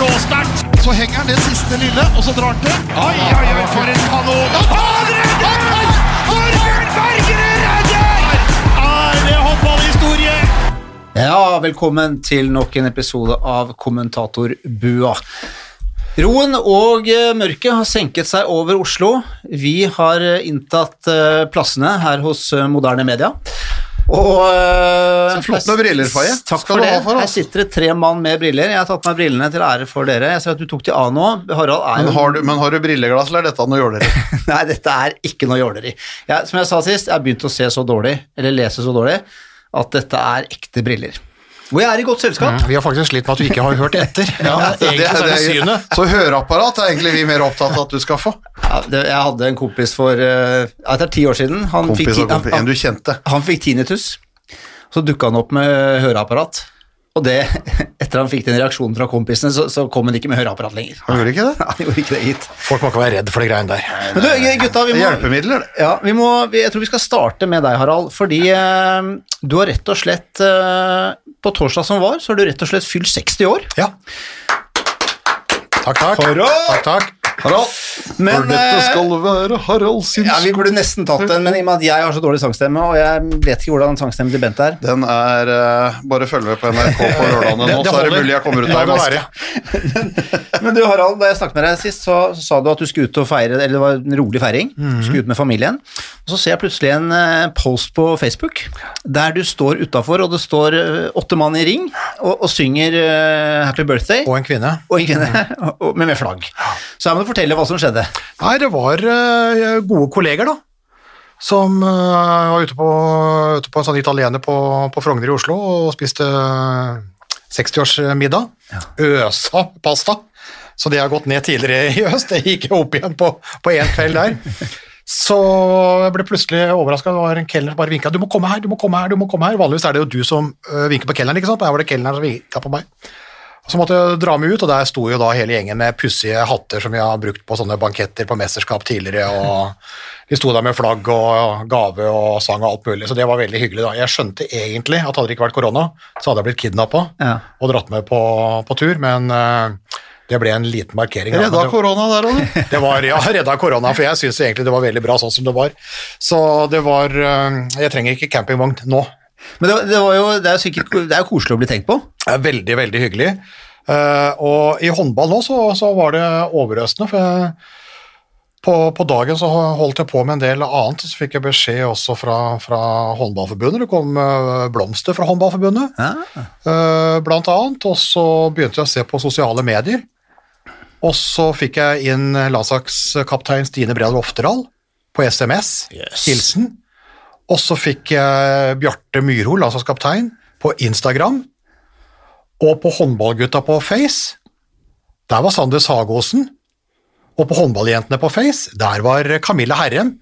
råstart. Så henger han det siste lille, og så drar han til. Oi, oi, oi, for en kanon! Han redder! Torbjørn Bergerud redder! Er det håndballhistorie? Ja, velkommen til nok en episode av Kommentatorbua. Roen og eh, mørket har senket seg over Oslo. Vi har eh, inntatt eh, plassene her hos Moderne Media. Og uh, Så flott med briller, Faye. Takk for det. for. Her sitter det tre mann med briller. Jeg har tatt meg brillene til ære for dere. Jeg ser at du tok de av nå. Harald er Men har, du, men har du brilleglass, eller er dette noe jåleri? Nei, dette er ikke noe jåleri. Som jeg sa sist, jeg har begynt å se så dårlig, eller lese så dårlig, at dette er ekte briller. Hvor jeg er i godt selskap. Vi har faktisk slitt med at du ikke har hørt etter. Ja, egentlig så det, det det, så høreapparat er egentlig vi mer opptatt av at du skal få. Ja, det, jeg hadde en kompis for uh, ja, Det er ti år siden. Han Kompis fikk, og kompis, han, han, en du kjente. han fikk tinnitus. Så dukka han opp med høreapparat. Og det, etter han fikk den reaksjonen fra kompisene, så, så kom han ikke med høreapparat lenger. Han gjorde ikke det? Han gjorde ikke det, gitt. Folk må ikke være redd for de greiene der. Men du, gutta, vi må, Hjelpemidler? ja, vi må, jeg tror vi skal starte med deg, Harald. Fordi eh, du har rett og slett eh, På torsdag som var, så har du rett og slett fylt 60 år. Ja. Takk, takk. Takk, takk. Harald, Men, for dette eh, skal være Harald sin Ja, Vi burde nesten tatt den, men i og med at jeg har så dårlig sangstemme, og jeg vet ikke hvordan sangstemmen til Bent er Den er uh, Bare følg med på NRK på lørdagene nå, så er det mulig jeg kommer ut av det maske. være. Men du Harald, da jeg snakket med deg sist, så, så sa du at du skulle ut og feire, eller det var en rolig feiring. Du skulle ut med familien. Og så ser jeg plutselig en uh, post på Facebook der du står utafor, og det står uh, åtte mann i ring og, og synger Happy Birthday. Og en kvinne. Og en kvinne, og- med, med flagg. Så her må du fortelle hva som skjedde. Nei, det var eh, gode kolleger, da. Som eh, var ute på, ute på en sånn italiener på, på Frogner i Oslo og spiste eh, 60-årsmiddag. Øsa pasta. Så det har gått ned tidligere i høst. Det gikk opp igjen på, på én kveld der. Så jeg ble plutselig overraska. Det var en kelner som bare vinka. 'Du må komme her, du må komme her', du må komme her. Vanligvis er det jo du som vinker på kelneren, ikke sant? Her var det kelneren som vinka på meg. Så måtte jeg dra meg ut, og der sto jo da hele gjengen med pussige hatter som vi har brukt på sånne banketter på mesterskap tidligere, og de sto der med flagg og gave og sang og alt mulig, så det var veldig hyggelig da. Jeg skjønte egentlig at hadde det ikke vært korona, så hadde jeg blitt kidnappa Ja. og dratt med på, på tur, men øh, det ble en liten markering. Redda det- korona der òg, du. det var, ja, redda korona, for jeg syns egentlig det var veldig bra sånn som det var. Så det var øh, Jeg trenger ikke campingvogn nå. Men det, det, var jo, det er jo sikkert det er jo koselig å bli tenkt på. Det er veldig, veldig hyggelig. Uh, og i håndball nå så, så var det overøsende, for jeg, på, på dagen så holdt jeg på med en del annet, så fikk jeg beskjed også fra, fra Håndballforbundet. Det kom eh, blomster fra Håndballforbundet, eh, blant annet, og så begynte jeg å se på sosiale medier. Og så fikk jeg inn landslagskaptein Stine Bredal Oftedal på SMS, hilsen. Og så fikk jeg Bjarte Myrhol, landslagskaptein, på Instagram. Og på håndballgutta på Face, der var Sander Sagosen. Og på håndballjentene på Face, der var Camilla Herrem.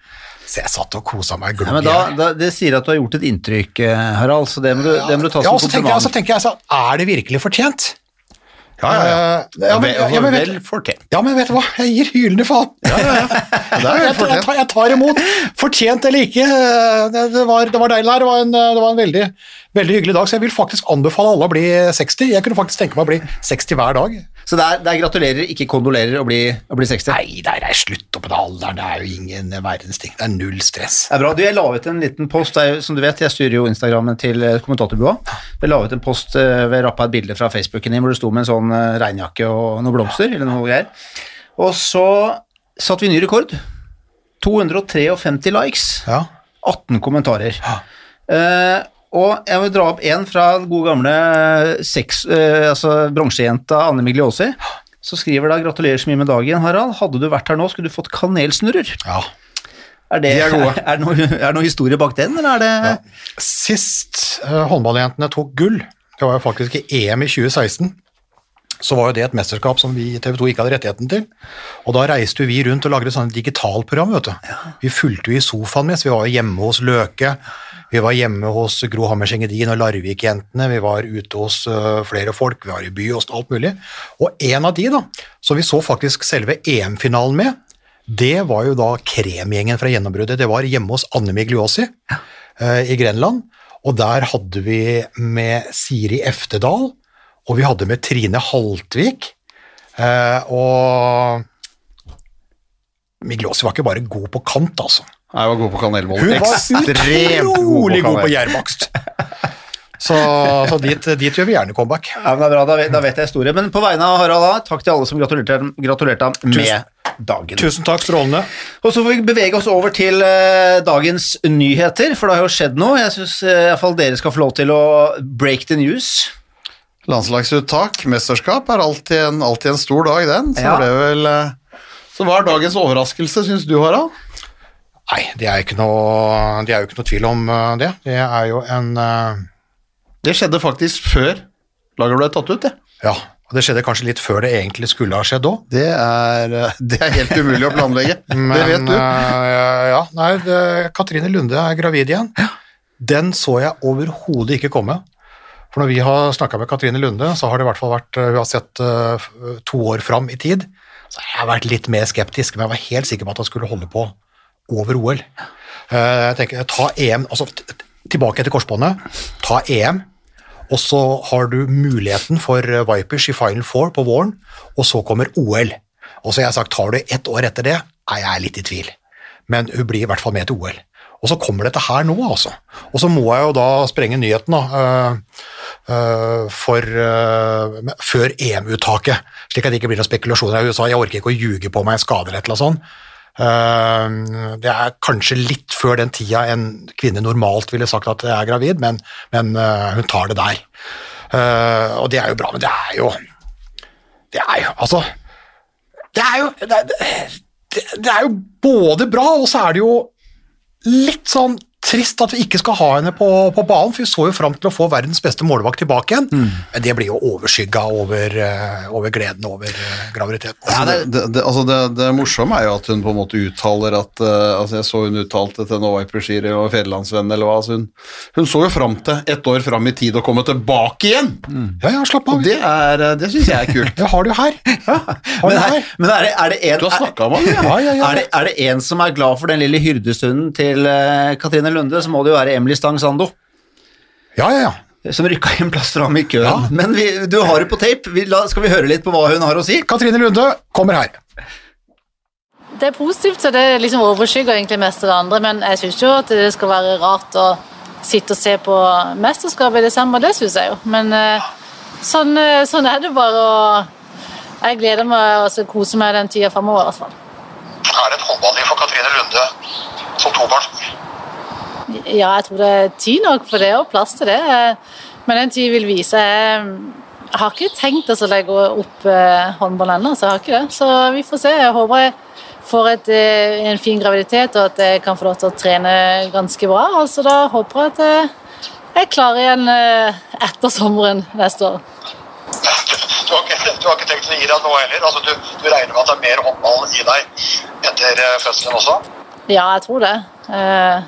Så jeg satt og kosa meg Ja, glugg. da, det sier at du har gjort et inntrykk, eh, Harald, så det må du, det må du ta ja, som og så tenker jeg, så tenker jeg sånn, er det virkelig fortjent? Ja, ja, ja. Eh, ja, men, ja, men, vet, Vel fortjent. ja, men vet du hva, jeg gir hylende faen. Ja, ja, Jeg, jeg, tar, jeg tar imot, fortjent eller ikke. Det, det, var, det var deilig her. det var en, det var en veldig, veldig hyggelig dag, så jeg vil faktisk anbefale alle å bli 60. Jeg kunne faktisk tenke meg å bli 60 hver dag. Så det er, er gratulerer, ikke kondolerer å bli, å bli 60. Nei, det er slutt opp på den alderen, det er jo ingen verdens ting. Det er null stress. Det er bra. Du, jeg la ut en liten post, det er som du vet, jeg styrer jo Instagrammen til eh, kommentatorbua. Jeg la ut en post eh, ved rappa et bilde fra Facebooken din hvor det sto med en sånn eh, regnjakke og noen blomster, eller noe greier. Og så satte vi ny rekord. 253 likes, Ja. 18 kommentarer. Eh, og jeg vil dra opp en fra den gode gamle sex, eh, altså bronsejenta Anne Migliosi. Så skriver da 'Gratulerer så mye med dagen, Harald. Hadde du vært her nå, skulle du fått kanelsnurrer'. ja. Er det, De er gode. Er det, noe, er det noe historie bak den, eller er det Sist uh, håndballjentene tok gull, det var jo faktisk i EM i 2016, så var jo det et mesterskap som vi i TV 2 ikke hadde rettigheten til. Og da reiste vi rundt og lagde sånne digitalprogram, vet du. Vi fulgte jo i sofaen mens vi var hjemme hos Løke, vi var hjemme hos Gro Hammerseng Edin og Larvik-jentene, vi var ute hos øh, flere folk, vi var i by og alt mulig. Og en av de da, som vi så faktisk selve EM-finalen med, det var jo da kremgjengen fra gjennombruddet. Det var hjemme hos Anne Migliosi eh, i Grenland, og der hadde vi med Siri Eftedal, og vi hadde med Trine Haltvik, Eh, og Migliosi var ikke bare god på kant, altså. Nei, Jeg var god på kanelmål. Hun var utrolig god på gjærbakst. Så, så dit, dit gjør vi gjerne comeback. Ja, men det er bra, da vet, da vet jeg historien. Men på vegne av Harald da, takk til alle som gratulerte, gratulerte ham med dagen. Tusen takk, strålende. Og så får vi bevege oss over til uh, dagens nyheter, for det har jo skjedd noe. Jeg syns uh, iallfall dere skal få lov til å break the news. Landslagsuttak, mesterskap, er alltid en, alltid en stor dag, den. Så, Ja. det er vel, eh, så hva er dagens overraskelse, syns du, Harald? Nei, det er, ikke noe, det er jo ikke noe tvil om eh, det. Det er jo en uh... Det skjedde faktisk før laget ble tatt ut, det. Ja, og det skjedde kanskje litt før det egentlig skulle ha skjedd òg. Det det er helt umulig å planlegge. det vet du. ja, nei, det, Katrine Lunde er gravid igjen. Den så jeg overhodet ikke komme. For når vi har snakka med Katrine Lunde, så har det i hvert fall vært eh, Hun har sett eh, to år fram i tid. Så jeg har vært litt mer skeptisk, men jeg var helt sikker på at han skulle holde på over OL. Eh, Jeg tenker, ta EM, altså tilbake til korsbåndet, ta EM, og så har du muligheten for eh, Vipers i Final Four på våren, og så kommer OL. Og så har jeg sagt, tar du ett år etter det? er jeg litt i tvil. Men hun blir i hvert fall med til OL. Og så kommer dette her nå, altså. Og så må jeg jo da sprenge nyheten, da. Øh, for øh, før EM-uttaket, slik at det ikke blir noen spekulasjoner i USA. Jeg orker ikke å ljuge på meg en skade eller et eller annet sånt. Øh, det er kanskje litt før den tida en kvinne normalt ville sagt at jeg er gravid, men, men hun tar det der. Og det er jo bra, men det er jo Det er jo Altså Det er jo det, det, det er jo både bra, og så er det jo litt sånn trist at vi ikke skal ha henne på, på banen, for vi så jo fram til å få verdens beste målvakt tilbake igjen. Men det blir jo overskygga over, eh, over gleden over eh, graviditeten. Altså, det, det, det, altså det, morsomme er jo at hun på en måte uttaler at uh, altså Jeg så hun uttalte til Noah Viper-skier og Federlandsvenn eller hva. Altså hun, hun så jo fram til ett år fram i tid å komme tilbake igjen! Ja, ja, slapp Og av. det, er, det syns jeg er kult. Jeg har det jo her. Har Men, er, her. men er, det, er, det en, Du har snakka om det. Ja, ja, ja. er, det, er det en som er glad for den lille hyrdestunden til uh, Katrine Lunde, så må det jo være Emily Stang Sando. Ja, ja, ja. Som rykka inn plass fram i køen. Ja. Men vi, du har det på tape. Vi, la, skal vi høre litt på hva hun har å si? Katrine Lunde kommer her. Det er positivt, så det liksom overskygger egentlig mest av det andre. Men jeg syns jo at det skal være rart å sitte og se på mesterskapet i desember. Det syns jeg jo. Men eh, sånn, eh, sånn er det bare. Og jeg gleder meg og så kose meg den tida framover, i hvert fall. er det et håndballiv for Katrine Lunde som tobarnsmor. Ja, jeg tror det er tid nok for det, og plass til det. Men den tid vil vise. Jeg har ikke tenkt å legge opp eh, håndball ennå, så jeg har ikke det. Så vi får se. Jeg håper jeg får et, eh, en fin graviditet, og at jeg kan få lov til å trene ganske bra. Altså, da håper jeg at eh, jeg er klar igjen etter sommeren neste år. Du har, ikke, du har ikke tenkt å gi deg nå heller? Altså, du, du regner med at det er mer håndball i deg etter fødselen også? Ja, jeg tror det. Eh,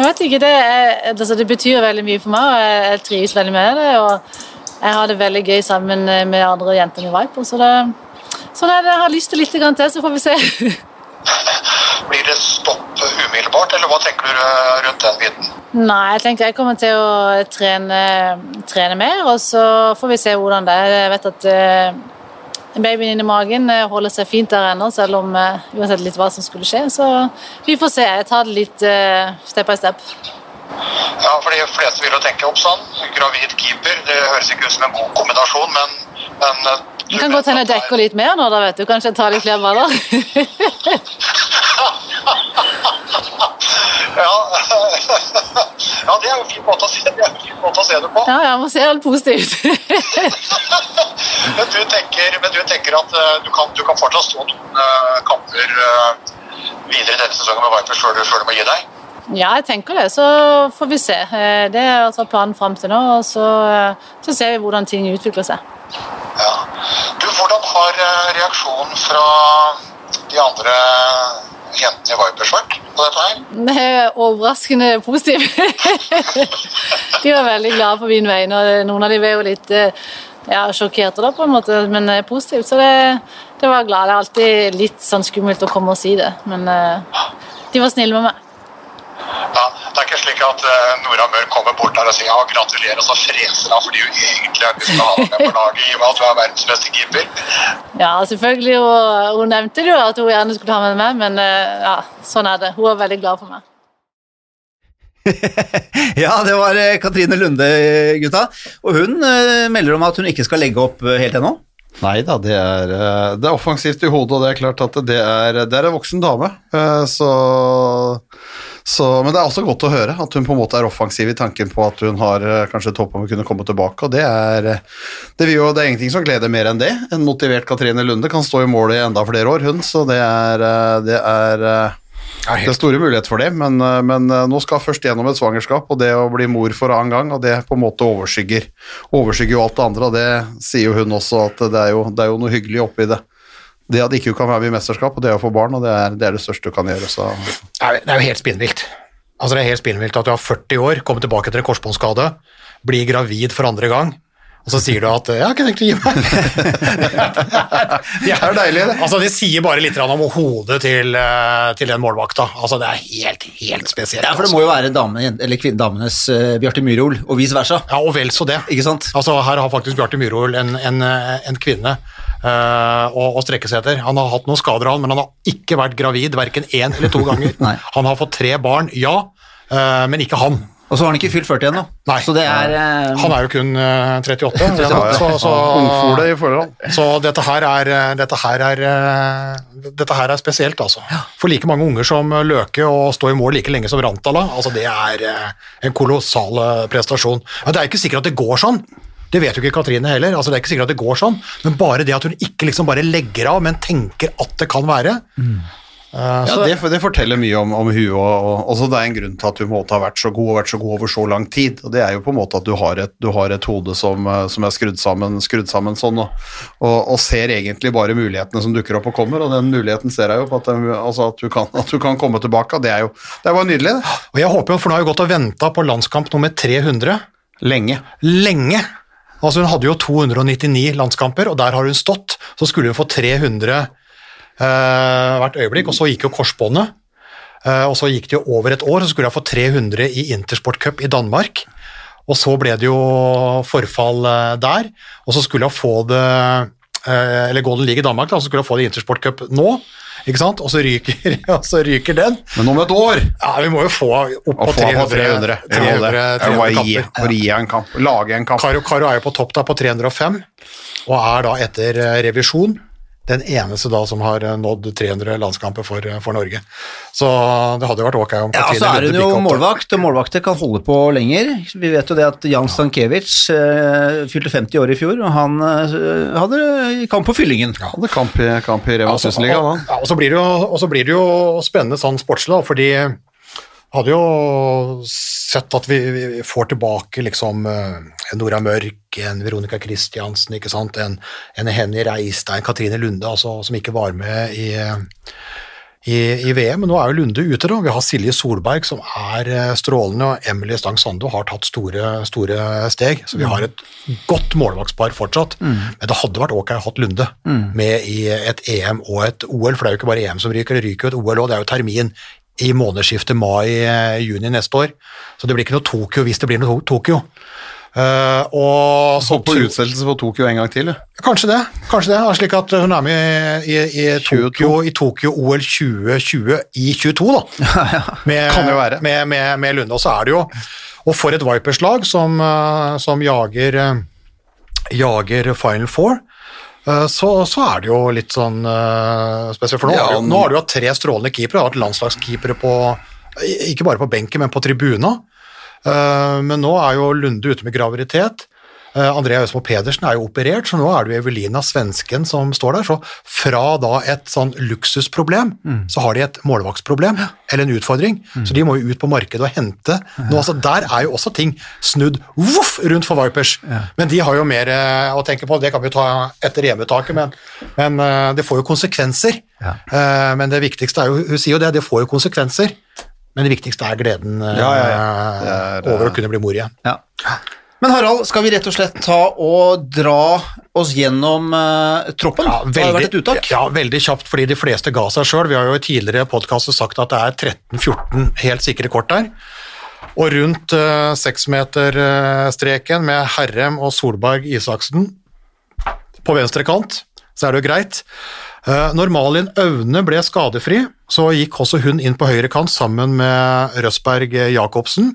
Jeg vet ikke, det, er, altså, det betyr veldig mye for meg, og jeg, jeg trives veldig med det. Og jeg har det veldig gøy sammen med andre jenter i Viper, så det, sånn er det. Jeg har lyst til litt til, så får vi se. Blir det stopp umiddelbart, eller hva tenker du eh, rundt den biten? Nei, jeg tenker jeg kommer til å trene, trene mer, og så får vi se hvordan det er. Jeg vet at eh, babyen inni magen eh, holder seg fint der ennå, selv om eh, uansett litt hva som skulle skje. Så vi får se. Jeg tar det litt eh, step by step. Ja, for de fleste vil jo tenke opp sånn. Gravid keeper, det høres ikke ut som en god kombinasjon, men, men Det kan godt hende jeg dekker litt mer nå, da vet du. Kanskje jeg tar litt flere baller. Ja, ja det er jo en fin måte å se, det, måte å se det på. ja, ja, må se alt positivt. Men du tenker, men du tenker at eh, du kan, du kan fortsatt stå noen eh, kamper eh, videre denne sesongen med Vipers før du, før du må gi deg? Ja, jeg tenker det. Så får vi se. Det er altså planen fram til nå, og så, så ser vi hvordan ting utvikler seg. Ja. Du, hvordan har reaksjonen fra de andre jentene i Vipers vært på dette her? Det er overraskende positivt. de var veldig glade på min vegne, noen av dem var jo litt eh, ja, sjokkerte, da, på en måte, men eh, positivt. Så det, det var glad. Det er alltid litt sånn skummelt å komme og si det, men eh, de var snille med meg. Ja, det er ikke slik at eh, Nora Mørk kommer bort der og sier ja, gratulerer, og så freser hun fordi hun egentlig har lyst til å ha deg med på laget i og med at hun er verdens beste keeper. Ja, selvfølgelig. Hun, hun nevnte jo at hun gjerne skulle ha med meg, men eh, ja, sånn er det. Hun er veldig glad for meg. Ja, det var eh, Katrine Lunde, gutta. Og hun melder om at hun ikke skal legge opp helt ennå. Nei da, det er, det er offensivt i hodet, og det er klart at det er, det er en voksen dame. Så, så, men det er også godt å høre at hun på en måte er offensiv i tanken på at hun har eh, kanskje et håp om å kunne komme tilbake. og Det er, eh, det, vil jo, det er ingenting som gleder mer enn det. En motivert Katrine Lunde kan stå i mål i enda flere år, hun. Så det er, eh, det er det er store muligheter for det, men, men nå skal først gjennom et svangerskap, og det å bli mor for annen gang, og det på en måte overskygger, overskygger jo alt det andre, og det sier jo hun også, at det er jo, det er jo noe hyggelig oppi det. Det at ikke du kan være med i mesterskap, og det å få barn, og det er det, er det største du kan gjøre. Så. det er jo helt spinnvilt. Altså, det er helt spinnvilt at du har 40 år, kommer tilbake etter en korsbåndskade, blir gravid for andre gang, og så sier du at 'jeg har ikke tenkt å gi meg'. det er jo deilig, det. Altså, det sier bare litt om hodet til, eh, til den målvakta. Altså, det er helt, helt spesielt. Ja, for det må jo være damen, eller damenes uh, Bjarte Myhrol, og vice versa. Ja, og vel så det. Ikke sant? Altså, her har faktisk Bjarte Myhrol en, en, en kvinne uh, å, å strekke seg etter. Han har hatt noen skader, han, men han har ikke vært gravid verken én eller to ganger. Han har fått tre barn, ja, uh, men ikke han. Og så har han ikke fylt 40 ennå. Nei. Så det er eh, Han er jo kun eh, 38. Ja, ja. Så, så, så dette her er, eh, dette her er, dette her er spesielt, altså. For like mange unger som Løke og stå i mål like lenge som Rantala, altså det er en kolossal prestasjon. Men det er ikke sikkert at det går sånn. Det vet jo ikke Katrine heller. altså det er ikke sikkert at det går sånn, Men bare det at hun ikke liksom bare legger av, men tenker at det kan være. Eh, Ja, det, det forteller mye om, om hun, og, og det er en grunn til at hun måtte ha vært så god og vært så god over så lang tid. og Det er jo på en måte at du har et, du har et hode som, eh, som er skrudd sammen, skrudd sammen sånn, og, og, og ser egentlig bare mulighetene som dukker opp og kommer, og den muligheten ser jeg jo på at, den- altså at, du, kan, at du kan komme tilbake. Det er jo det bare nydelig, det. og jeg håper jo, for nå har jeg gått og venta på landskamp nummer 300 Lenge. lenge. Altså Hun hadde jo 299 landskamper, og der har hun stått. Så skulle hun få 300 eh, hvert øyeblikk, og så gikk jo korsbåndet. Eh, og så gikk det jo over et år, så skulle jeg få 300 i Intersport Cup i Danmark. Og så ble det jo forfall eh, der, og så skulle jeg få det eh, Eller Golden League i Danmark, da, så skulle jeg få det i Intersport Cup nå. Ikke sant? Og så ryker, og så ryker den. Men om et år Ja, Vi må jo få opp på 300, på 300. 300, bare gi, 300 kamper. bare gi en kamp. Lage en kamp. Karo, Karo er jo på topp da på 305, og er da etter eh, revisjon den eneste da som har eh, nådd 300 landskamper for, eh, for Norge. Så det hadde jo vært ok om Ja, Katrine så er hun jo målvakt, og målvakter kan holde på lenger. Vi vet jo det at Jan Stankiewicz eh, fylte 50 år i fjor, og han eh, hadde kamp på fyllingen. Hadde kamp i, kamp i Rema Altså, 1000-ligaen, og, da. ja, og, så blir det jo, og så blir det jo spennende sånn sportslig, fordi hadde jo sett at vi, vi får tilbake liksom eh, en Nora Mørk, en Veronica Christiansen, ikke sant? En, en Henny Reistein, Katrine Lunde, altså, som ikke var med i, i, i VM. Men nå er jo Lunde ute, da. Vi har Silje Solberg, som er eh, strålende, og Emily Stang Sando har tatt store, store steg. Så vi har et godt målvaktspar fortsatt. Men det hadde vært ok å ha Lunde med i et EM og et OL, for det er jo ikke bare EM som ryker, det ryker jo et OL òg. Det er jo termin i månedsskiftet mai-juni neste år. Så det blir ikke noe Tokyo hvis det blir noe Tokyo. Uh, og så på utsettelse på Tokyo en gang til. du. Kanskje det. kanskje det, slik at hun er med i, i, i Tokyo, i Tokyo OL 2020 i 22, da. Med, Kan jo være. Med, med, med Lunde. Og så er det jo Og for et Vipers-lag som, eh, som jager, eh, jager Final Four, eh, så, så er det jo litt sånn eh, spesielt. For nå, Ja, har du, men- nå har du hatt tre strålende keepere, du har hatt landslagskeepere på ikke bare på benken, men på tribuna. Eh, Men nå er jo Lunde ute med graviditet. Eh, Andrea Øsmo Pedersen er jo operert, så nå er det jo Evelina Svensken som står der. Så fra da et sånn luksusproblem, så har de et målvaktsproblem, eller en utfordring. Så de må jo ut på markedet og hente. Nå, altså, der er jo også ting snudd voff rundt for Vipers. Men de har jo mer eh, å tenke på, det kan vi jo ta etter EM-uttaket, men, men eh, det får jo konsekvenser. Eh, Men det viktigste er jo, hun sier jo det, det får jo konsekvenser. Men det viktigste er gleden eh, Ja, ja, ja. Eh, over å kunne bli mor igjen. Ja. Men Harald, skal vi rett og slett ta og dra oss gjennom uh, troppen? det har jo vært et uttak. Ja, veldig kjapt, fordi de fleste ga seg sjøl. Vi har jo i tidligere podkaster sagt at det er 13-14 helt sikre kort der. Og rundt uh, seksmeterstreken med Herrem og Solberg Isaksen på venstre kant, så er det jo greit. Uh, når Malin Aune ble skadefri, så gikk også hun inn på høyre kant sammen med Røsberg Jacobsen.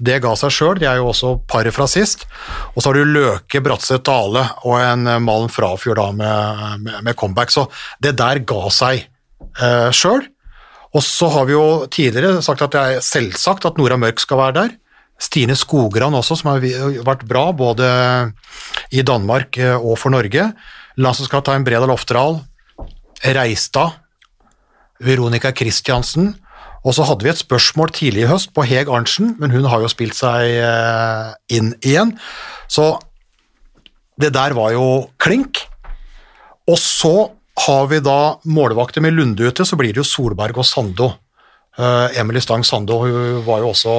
Det ga seg sjøl, de er jo også paret fra sist. Og så har du Løke Bratseth Dale og en Malen Frafjord da med, med, med, comeback, så det der ga seg eh, sjøl. Og så har vi jo tidligere sagt at det er selvsagt at Nora Mørk skal være der. Stine Skogran også, som har vært bra både i Danmark eh, og for Norge. Landslagskaptein Bredal Oftedal, Reistad, Veronica Christiansen. Og så hadde vi et spørsmål tidlig i høst på Heg Arntzen, men hun har jo spilt seg eh, inn igjen. Så det der var jo klink. Og så har vi da målvakter med Lunde ute, så blir det jo Solberg og Sando. Uh, Emily Stang Sando hun var jo også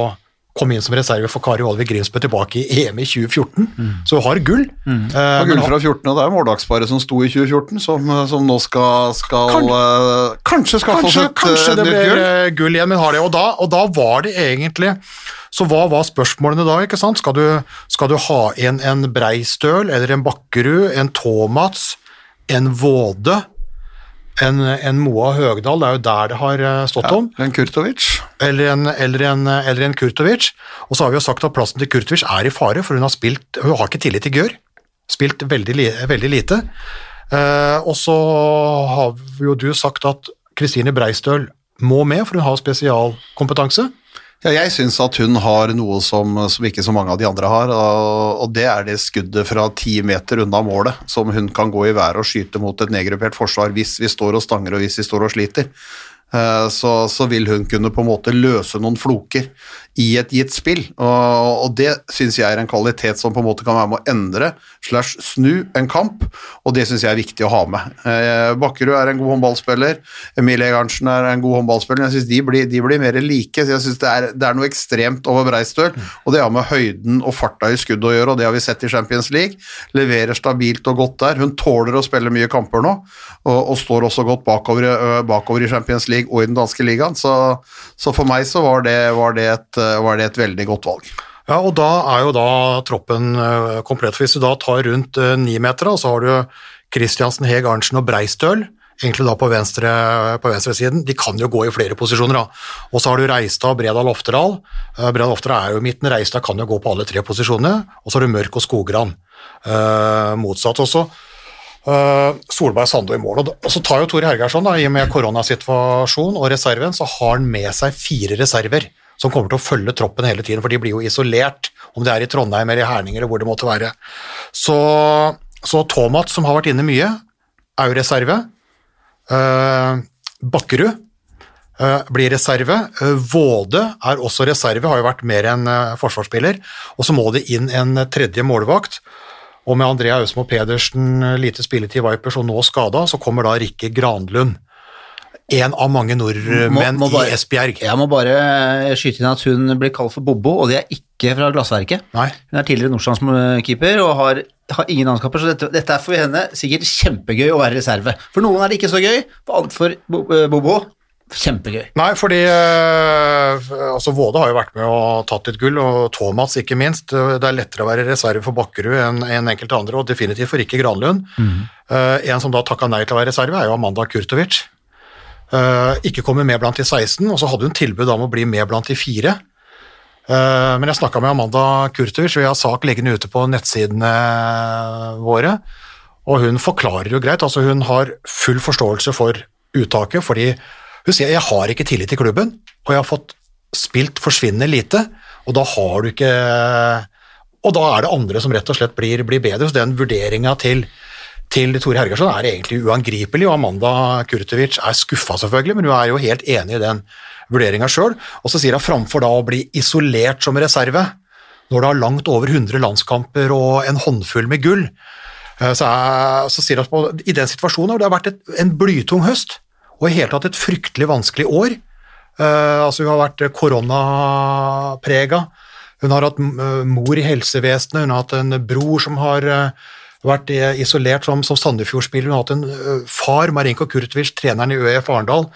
kom inn som reserve for Kari Olvik Grimsbø tilbake i EM i 2014, mm. så hun har gull. Mm. Uh, gull fra 14, og det er måldagsparet som sto i 2014, som, som nå skal, skal kan, uh, Kanskje skal kanskje, få et kanskje det blir gull. gull igjen, men har det. Og da, og da var det egentlig så hva var spørsmålene da? ikke sant? Skal du, skal du ha inn en Breistøl eller en Bakkerud, en tomats, en Våde? En, en Moa Høgdal, det er jo der det har eh, stått ja, om. En Kurtovic. Eller en, eller, en, eller en, Kurtovic. Og så har vi jo sagt at plassen til Kurtovic er i fare, for hun har spilt Hun har ikke tillit til Gør. Spilt veldig, veldig lite. Eh, og så har jo du sagt at Kristine Breistøl må med, for hun har spesialkompetanse. Ja, jeg syns at hun har noe som, som, ikke så mange av de andre har, og, det er det skuddet fra ti meter unna målet som hun kan gå i været og skyte mot et nedgruppert forsvar hvis vi står og stanger og hvis vi står og sliter. Eh, så, så, vil hun kunne på en måte løse noen floker i et gitt spill. Og, og det syns jeg er en kvalitet som på en måte kan være med å endre slash snu en kamp, og det syns jeg er viktig å ha med. Eh, Bakkerud er en god håndballspiller, Emilie Egarnsen er en god håndballspiller. Jeg syns de, de, blir mer like. så Jeg synes det, det, er noe ekstremt over Breistøl, og det har med høyden og farta i skuddet å gjøre, og det har vi sett i Champions League. Leverer stabilt og godt der. Hun tåler å spille mye kamper nå, og, og står også godt bakover, bakover, i Champions League og i den danske ligaen, så, så for meg så var det, var det et var det et veldig godt valg. Ja, og da er jo da troppen eh, komplett. Hvis du da tar rundt eh, meter, så har du Kristiansen, Heg Arntzen og Breistøl egentlig da på, venstre, på venstresiden. De kan jo gå i flere posisjoner. da. Og så har du Reistad og Bredal Oftedal. Bredal Oftedal er jo i midten, Reistad kan jo gå på alle tre posisjonene. Og så har du Mørk og Skogran Eh, motsatt også. Uh, Solberg Sando i mål. Og så tar jo Tore Hergersson, da, i og med koronasituasjonen og reserven, så har han med seg fire reserver som kommer til å følge troppen hele tiden, for de blir jo isolert, om det er i Trondheim eller i Herning eller hvor det måtte være. Så, så Tomat, som har vært inne mye, er jo reserve. Eh, Bakkerud eh, blir reserve. Uh, Våde er også reserve, har jo vært mer enn forsvarsspiller. Og så må det inn en tredje målvakt. Og med Andrea Ausmo Pedersen lite spilletid i Vipers og nå skada, så kommer da Rikke Granlund en av mange nordmenn må, må bare, i Esbjerg. Jeg må bare skyte inn at hun blir kalt for Bobo, og det er ikke fra Glassverket. Nei. Hun er tidligere Nordstrandskeeper og har, har ingen landskaper, så dette, dette, er for henne sikkert kjempegøy å være reserve. For noen er det ikke så gøy, for eh, Bobo kjempegøy. Nei, fordi øh, altså Våde har jo vært med og tatt litt gull, og Thomas ikke minst. Det er lettere å være reserve for Bakkerud enn en enkelte andre, og definitivt for Rikke Granlund. Mm. En som da takka nei til å være reserve, er jo Amanda Kurtovic. Uh, ikke kommer med blant de 16, og så hadde hun tilbud om å bli med blant de fire. Uh, men jeg snakka med Amanda Kurtovic, vi har sak liggende ute på nettsidene våre, og hun forklarer jo greit. altså Hun har full forståelse for uttaket, fordi hun sier jeg har ikke tillit til klubben, og jeg har fått spilt forsvinnende lite, og da har du ikke Og da er det andre som rett og slett blir, blir bedre. Så den vurderinga til til Tore Hergersson er egentlig uangripelig, og Amanda Kurtovic er skuffa, selvfølgelig, men hun er jo helt enig i den vurderinga sjøl. Og så sier hun framfor da å bli isolert som reserve, når det har langt over 100 landskamper og en håndfull med gull, eh, så, er, så sier hun i den situasjonen har det vært et, en blytung høst, og i hele tatt et fryktelig vanskelig år. Uh, altså Hun har vært koronaprega. Hun har hatt uh, mor i helsevesenet, hun har hatt en bror som har uh, vært isolert som, som Sandefjord-spiller. Hun har hatt en far, Marinko Kurtovic, treneren i ØF Arendal,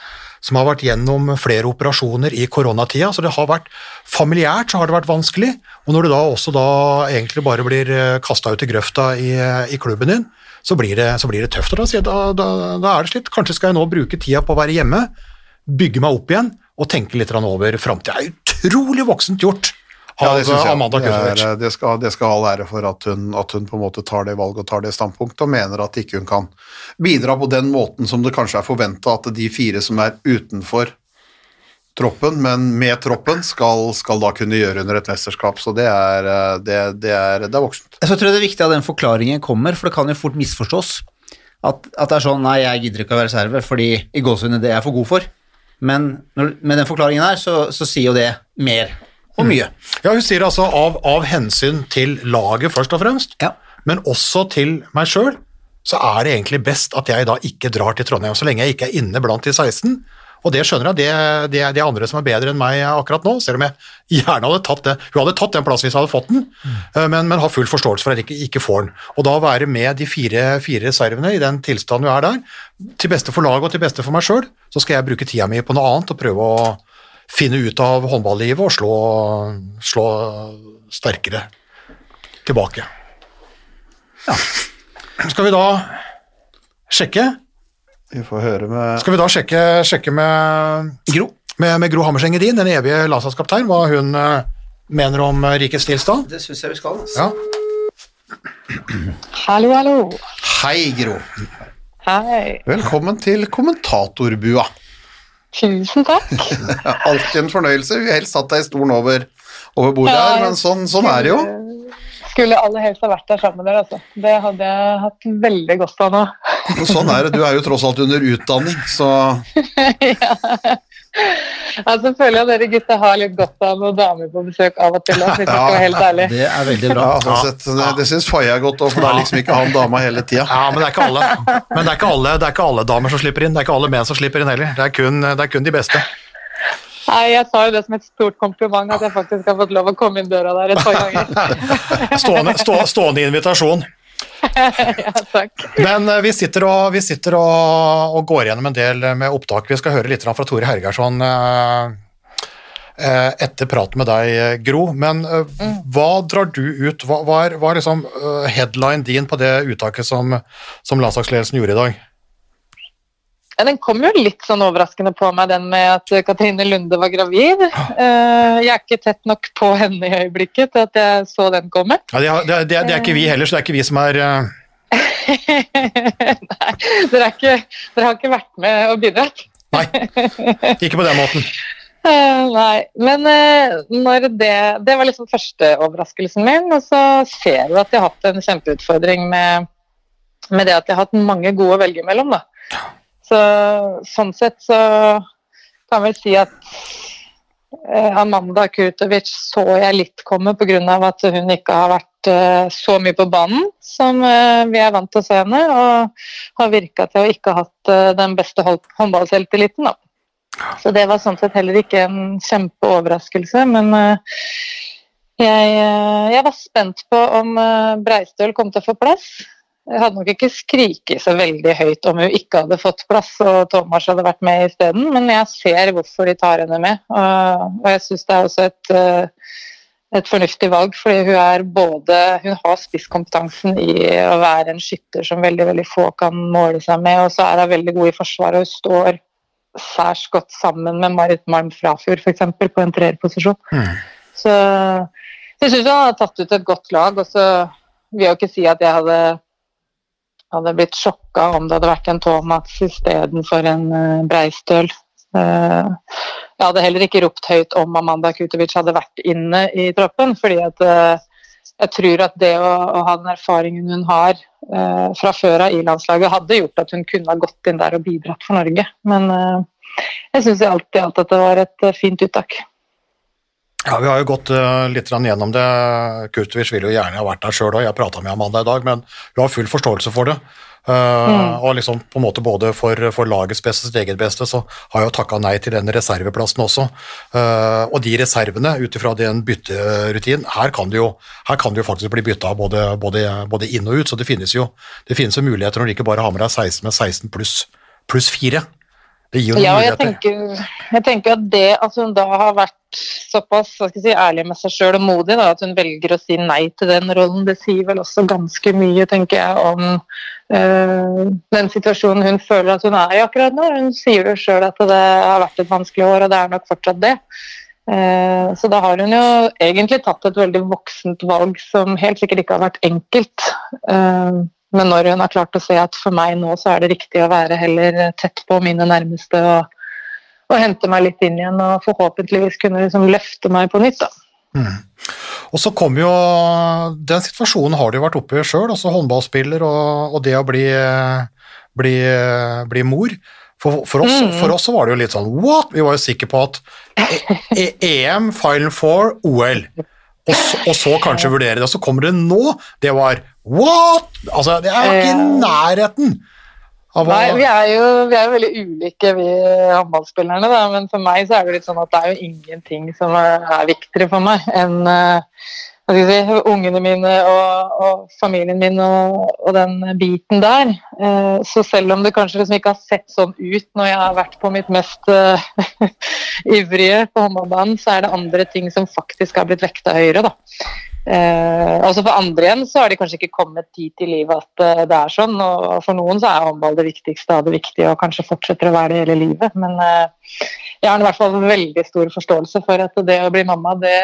som har vært gjennom flere operasjoner i koronatida, så det har vært familiært så har det vært vanskelig. Og når du da også da egentlig bare blir kasta ut i grøfta i, i klubben din, så blir det, så blir det tøft. Og da, da, da er det slitt. Kanskje skal jeg nå bruke tida på å være hjemme, bygge meg opp igjen og tenke litt over framtida. Det er utrolig voksent gjort Ja, det. Amanda Kutovic. Det, det, skal, det skal all ære for at hun, at hun på en måte tar det valget og tar det standpunktet, og mener at ikke hun kan bidra på den måten som det kanskje er forventa at de fire som er utenfor troppen, men med troppen, skal, skal da kunne gjøre under et mesterskap. Så det er, eh, det, det er, det er voksent. Så jeg tror det er viktig at den forklaringen kommer, for det kan jo fort misforstås. At, at det er sånn Nei, jeg gidder ikke å være reserve, fordi i gåsehudene det er jeg for god for. Men når, med den forklaringen her, så, så sier jo det mer og mye. Ja, hun sier altså av, av hensyn til laget først og fremst, Ja. men også til meg sjøl, så er det egentlig best at jeg da ikke drar til Trondheim, så lenge jeg ikke er inne blant de 16. Og det skjønner jeg, det, det, det er andre som er bedre enn meg akkurat nå, selv om jeg gjerne hadde tatt det. Hun hadde tatt den plassen hvis jeg hadde fått den, mm. men, men har full forståelse for at jeg ikke, ikke får den. Og da være med de fire, fire reservene i den tilstanden hun er der, til beste for laget og til beste for meg sjøl, så skal jeg bruke tida mi på noe annet og prøve å finne ut av håndballivet og slå, slå sterkere tilbake. Ja. Skal vi da sjekke? Vi får høre med Skal vi da sjekke, sjekke med, Gro? med, med Gro Hammerseng Edin, den evige landslagskaptein, hva hun eh, mener om eh, rikets tilstand? Det syns jeg vi skal. altså. Ja. Hallo, hallo. Hei, Gro. Hei. Velkommen til kommentatorbua. Tusen takk. Alltid en fornøyelse. Vi helst satt deg i stolen over, over bordet Ja, her, men sånn, sånn er det jo. Skulle aller helst ha vært der sammen med dere. Altså. Det hadde jeg hatt veldig godt av nå. Sånn er det. Du er jo tross alt under utdanning, så Altså, føler jeg dere gutter har litt godt av noen damer på besøk av og til. da, Hvis jeg skal være helt ærlig. Det er veldig ja, bra. sånn sett, det, det syns Faye er godt òg, for det er liksom ikke han dama hele tida. Ja, men det er ikke alle. Men det er ikke alle, det er ikke alle damer som slipper inn. Det er ikke alle menn som slipper inn heller. Det er kun, det er kun de beste. Nei, Jeg sa jo det som et stort kompliment at jeg faktisk har fått lov å komme inn døra der et par ganger. Stående, stå, stående invitasjon. ja, takk. Men eh, vi sitter, og, vi sitter og, og går gjennom en del med opptak. Vi skal høre litt fra Tore Hergersson eh, eh, etter praten med deg, eh, Gro. Men eh, hva drar du ut? Hva, hva er, hva er liksom eh, headline din på det uttaket som, som landslagsledelsen gjorde i dag? Ja, Den kom jo litt sånn overraskende på meg, den med at Katrine Lunde var gravid. Eh, Jeg er ikke tett nok på henne i øyeblikket til at jeg så den komme. Ja, det, det, det, er- ikke vi heller, så det er ikke vi som er eh, Nei, dere, er ikke, dere har ikke vært med og bidratt? Nei, ikke på den måten. Eh, nei, men eh, når det, det var liksom første overraskelsen min, og så ser du at jeg har hatt en kjempeutfordring med, med det at jeg har hatt mange gode å velge mellom. Da. Så, sånn sett så kan jeg vel si at eh, Amanda Kurtovic så jeg litt komme pga. at hun ikke har vært eh, så mye på banen som eh, vi er vant til å se henne, og har virka til å ikke ha hatt den beste hånd- håndballselvtilliten. da. Så det var sånn sett heller ikke en kjempeoverraskelse, men jeg, jeg var spent på om Breistøl kom til å få plass. Jeg hadde nok ikke skriket så veldig høyt om hun ikke hadde fått plass og Thomas hadde vært med isteden, men jeg ser hvorfor de tar henne med. Og, jeg syns det er også et, eh, et fornuftig valg, fordi hun er både Hun har spisskompetansen i å være en skytter som veldig veldig få kan måle seg med, og så er hun veldig god i forsvaret og hun står særs godt sammen med Marit Malm Frafjord f.eks. på en treerposisjon. Så jeg syns hun har tatt ut et godt lag, og så vil jeg jo ikke si at jeg hadde hadde blitt sjokka om det hadde vært en Thomas istedenfor en uh, Breistøl. Eh, jeg hadde heller ikke ropt høyt om Amanda Kutovic hadde vært inne i troppen, fordi at eh, jeg tror at det å, å ha den erfaringen hun har eh, fra før av i landslaget, hadde gjort at hun kunne ha gått inn der og bidratt for Norge. Men eh, jeg syns i alt i alt at det var et eh, fint uttak. Ja, Vi har jo gått eh, litt gjennom det. Kurtovic ville jo gjerne ha vært der sjøl òg, jeg prata med Amanda i dag, men hun har full forståelse for det. Mm. Og liksom på en måte både for, for lagets beste og sitt eget beste, så har jeg jo takka nei til den reserveplassen også. Eh, og de reservene, ut ifra den bytterutinen, her kan det jo, kan det jo faktisk bli bytta både, både, både inn og ut, så det finnes jo det finnes jo muligheter når du ikke bare har med deg 16 med 16 pluss pluss 4. Det gir jo noen Ja, jeg muligheter. tenker, jeg tenker at det at hun da har vært såpass si, ærlig med seg sjøl og modig, da, at hun velger å si nei til den rollen, det sier vel også ganske mye, tenker jeg, om øh, den situasjonen hun føler at hun er i akkurat nå. Hun sier jo sjøl at det har vært et vanskelig år, og det er nok fortsatt det. Eh, så da har hun jo egentlig tatt et veldig voksent valg som helt sikkert ikke har vært enkelt. Eh, men når hun har klart å se at for meg nå så er det riktig å være heller tett på mine nærmeste og, og hente meg litt inn igjen og forhåpentligvis kunne liksom løfte meg på nytt. da. Og så kom jo Den situasjonen har du jo vært oppe i sjøl, altså håndballspiller og, og det å bli, bli, bli mor. For, for, oss, for oss så var det jo litt sånn what? Vi var jo sikre på at e e EM, Final Four, OL. Og så, og så kanskje vurdere det. Og så kommer det nå. Det var what? Altså, det er jo ikke i nærheten av Nei, vi er, jo, vi er jo veldig ulike, vi håndballspillerne. Da. Men for meg så er det litt sånn at det er jo ingenting som er, er viktigere for meg enn eh, si, ungene mine og, og familien min og, og den biten der. Eh, så selv om det kanskje liksom ikke har sett sånn ut når jeg har vært på mitt mest uh, ivrige på håndballbanen, så er det andre ting som faktisk har blitt vekta høyere. da. Eh, altså For andre igjen så har de kanskje ikke kommet dit i livet at eh, det er sånn. og For noen så er håndball det viktigste av det viktige og kanskje fortsetter å være det hele livet. Men eh, jeg har i hvert fall veldig stor forståelse for at det å bli mamma, det,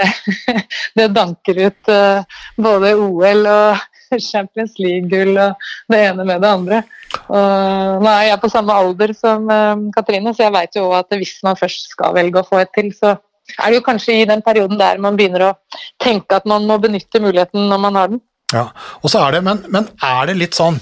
det danker ut eh, både OL og Champions League-gull og det ene med det andre. Og nå er jeg på samme alder som eh, Katrine, så jeg vet jo at hvis man først skal velge å få et til, så er det jo kanskje i den perioden der man begynner å tenke at man må benytte muligheten når man har den. Ja, og så er det, men, men er det litt sånn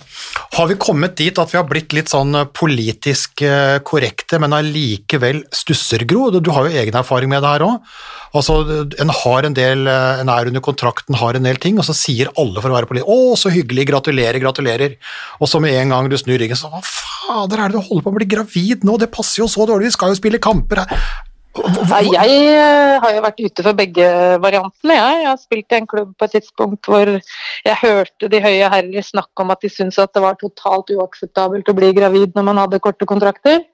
Har vi kommet dit at vi har blitt litt sånn eh, politisk eh, korrekte, men allikevel stusser, Gro? Du, har jo egen erfaring med det her òg. Altså, en har en del eh, En er under kontrakten, har en del ting, og så sier alle for å være politisk 'Å, så hyggelig, gratulerer, gratulerer'. Og så med en gang du snur ryggen, så 'Hva fader er det du holder på å bli gravid nå? Det passer jo så dårlig, vi skal jo spille kamper her'. Jeg eh, har jo vært ute for begge variantene. Jeg, jeg har spilt i en klubb på et tidspunkt hvor jeg hørte de høye herrer snakke om at de syntes at det var totalt uakseptabelt å bli gravid når man hadde korte kontrakter.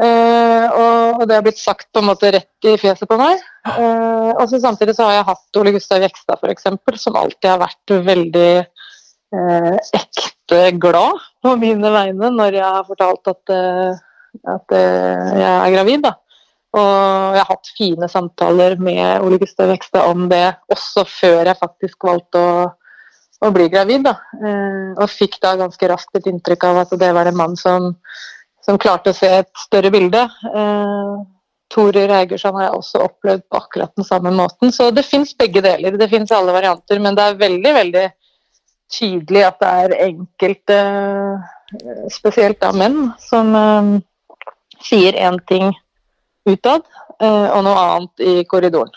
Eh, og, det har blitt sagt på en måte rett i fjeset på meg. Eh, og så samtidig så har jeg hatt Ole Gustav Jekstad f.eks., som alltid har vært veldig ekte glad på mine vegne når jeg har fortalt at, at jeg er gravid. da. Og jeg har hatt fine samtaler med Ole Gustav Vekstad om det, også før jeg faktisk valgte å, å bli gravid. Da. Eh, og fikk da ganske raskt et inntrykk av at det var en mann som, som klarte å se et større bilde. Eh, Tore Reigersson har jeg også opplevd på akkurat den samme måten. Så det fins begge deler. Det fins alle varianter, men det er veldig, veldig tydelig at det er enkelte, eh, spesielt da menn, som sier én ting utad, eh, og noe annet i korridoren.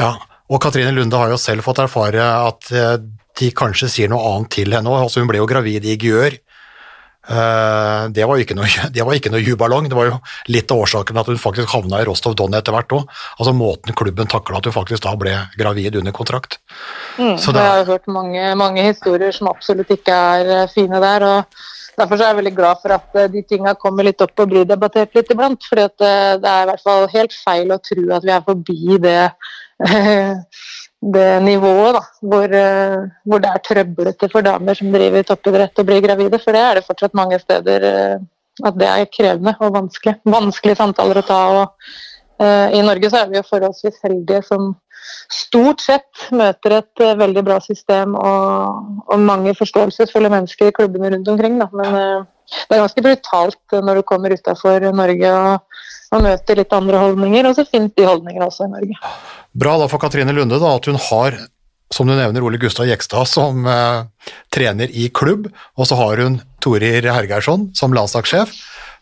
Ja, og Katrine Lunde har jo selv fått erfare at eh, de kanskje sier noe annet til henne. òg. Altså, hun ble jo gravid i Gjør. Eh, Det var ikke noe, det var ikke noe juballong, det var jo litt av årsaken at hun faktisk havna i Rostov Don etter hvert òg. Altså måten klubben takla at hun faktisk da ble gravid under kontrakt. Mm, Så det Jeg har hørt mange, mange historier som absolutt ikke er fine der. og Derfor er jeg veldig glad for at eh, de tinga kommer litt opp og blir debattert litt iblant. For eh, det er i hvert fall helt feil å tro at vi er forbi det, det nivået da, hvor, eh, hvor det er trøblete for damer som driver toppidrett og blir gravide. For det er det fortsatt mange steder eh, at det er krevende og vanskelig. Vanskelige samtaler å ta. og uh, I Norge så er vi jo forholdsvis heldige som stort sett møter et uh, veldig bra system og, og mange forståelsesfulle mennesker i klubbene rundt omkring. Da. Men uh, det er ganske brutalt når du kommer utafor Norge og, og møter litt andre holdninger, og så finnes de holdningene også i Norge. Bra da for Katrine Lunde da, at hun har, som du nevner, Ole Gustav Jekstad som eh, trener i klubb, og så har hun Torir Hergeirsson som landslagssjef,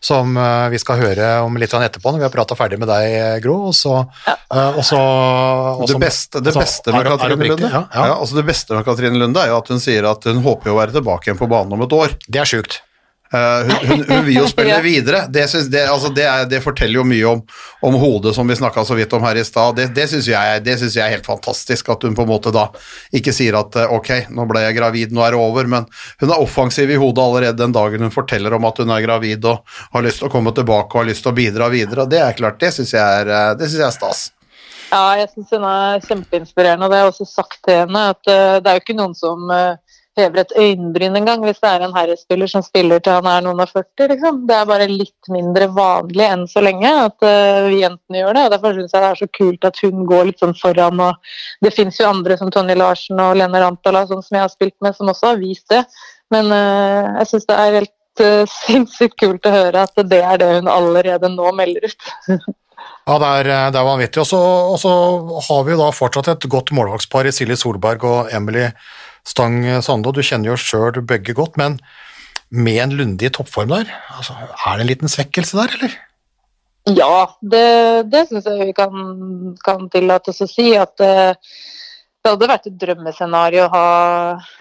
som eh, vi skal høre om litt etterpå når vi har prata ferdig med deg, eh, Gro. Og så, ja. og så og Det beste, det altså, beste med det Katrine? Lunde Ja, ja. Ja, altså det beste med Katrine Lunde er jo at hun sier at hun håper å være tilbake igjen på banen om et år. Det er sjukt. Eh, hun, hun, hun vil jo spille videre. Det, synes, det, altså det, er, det forteller jo mye om, om hodet, som vi snakka så vidt om her i stad. Det, det syns jeg, jeg er helt fantastisk, at hun på en måte da ikke sier at eh, ok, nå ble jeg gravid, nå er det over, men hun er offensiv i hodet allerede den dagen hun forteller om at hun er gravid og har lyst til å komme tilbake og har lyst til å bidra videre. Det er klart, det syns jeg, eh, jeg er stas. Ja, jeg syns hun er kjempeinspirerende, og det har jeg også sagt til henne. At det er jo ikke noen som eh, hever et øyenbryn engang hvis det er en herrespiller som spiller til han er noen og 40, liksom. Det er bare litt mindre vanlig enn så lenge at uh, vi jentene gjør det. og Derfor syns jeg det er så kult at hun går litt sånn foran. og Det fins jo andre som Tonje Larsen og Lene Rantala sånn som jeg har spilt med, som også har vist det. Men uh, jeg syns det er helt uh, sinnssykt kult å høre at det er det hun allerede nå melder ut. Ja, det er, det er vanvittig. Og så, har vi jo da fortsatt et godt målvaktspar i Silje Solberg og Emily Stang Sando. Du kjenner jo sjøl begge godt, men med en Lunde i toppform der, altså, er det en liten svekkelse der, eller? Ja, det, det syns jeg vi kan, kan tillate oss å si. At det, det hadde vært et drømmescenario å ha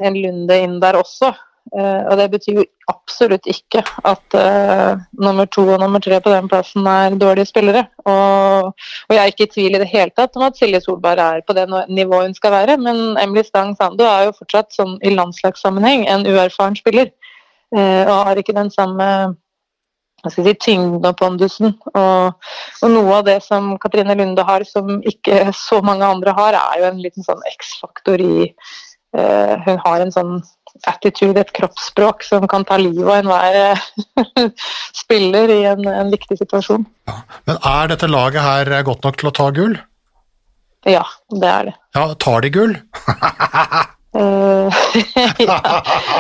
en Lunde inn der også. Eh, og det betyr jo absolutt ikke at uh, nummer to og nummer tre på den plassen er dårlige spillere. Og, og jeg er ikke i tvil i det hele tatt om at Silje Solberg er på det nivået hun skal være, men Emily Stang Sando er jo fortsatt sånn i landslagssammenheng en uerfaren spiller. Uh, og har ikke den samme si, tyngden og pondusen. Og, og noe av det som Katrine Lunde har, som ikke så mange andre har, er jo en liten sånn X-faktor i uh, Hun har en sånn attitude, et kroppsspråk, som kan ta livet av enhver eh, spiller i en, en viktig situasjon. Men er dette laget her godt nok til å ta gull? Ja, det er det. Ja, tar de gull? Eh, ja.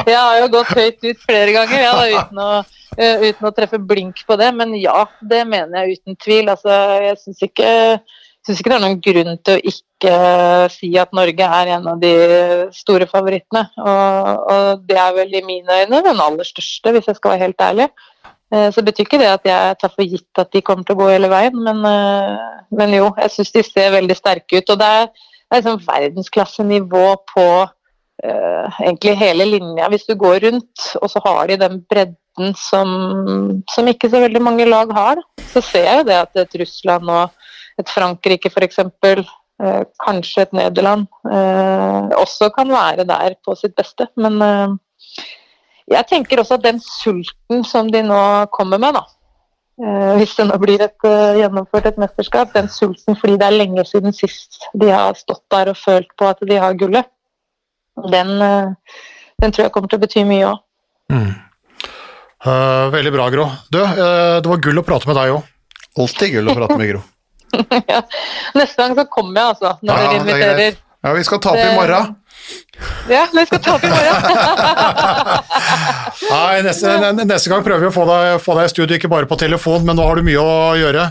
Jeg har jo gått høyt ut flere ganger ja, da, uten, å, eh, uten å treffe blink på det, men ja, det mener jeg uten tvil. Altså, jeg syns ikke, synes ikke det er noen grunn til å ikke si at Norge er en av de store favorittene. Og, og det er vel i mine øyne den aller største, hvis jeg skal være helt ærlig. Eh, Så betyr ikke det at jeg tar for gitt at de kommer til å gå hele veien, men, eh, men jo, jeg syns de ser veldig sterke ut. Og det er, det er liksom verdensklassenivå på uh, egentlig hele linja hvis du går rundt, og så har de den bredden som, som ikke så veldig mange lag har. Så ser jeg jo det at et Russland og et Frankrike f.eks., eh, kanskje et Nederland, eh, også kan være der på sitt beste. Men eh, jeg tenker også at den sulten som de nå kommer med, da, eh, hvis det nå blir et, eh, gjennomført et mesterskap, den sulten fordi det er lenge siden sist de har stått der og følt på at de har gullet, den, eh, den tror jeg kommer til å bety mye òg. Uh, veldig bra, Gro. Du, uh, det var gull å prate med deg òg. Alltid gull å prate med Gro. ja. Neste gang så kommer jeg, altså. Når Ja, dere er inviterer. Ja, vi skal ta opp i morgen. Ja, vi skal ta opp i morgen. Nei, neste, neste gang prøver vi å få deg, få deg i studio, ikke bare på telefon, men nå har du mye å gjøre.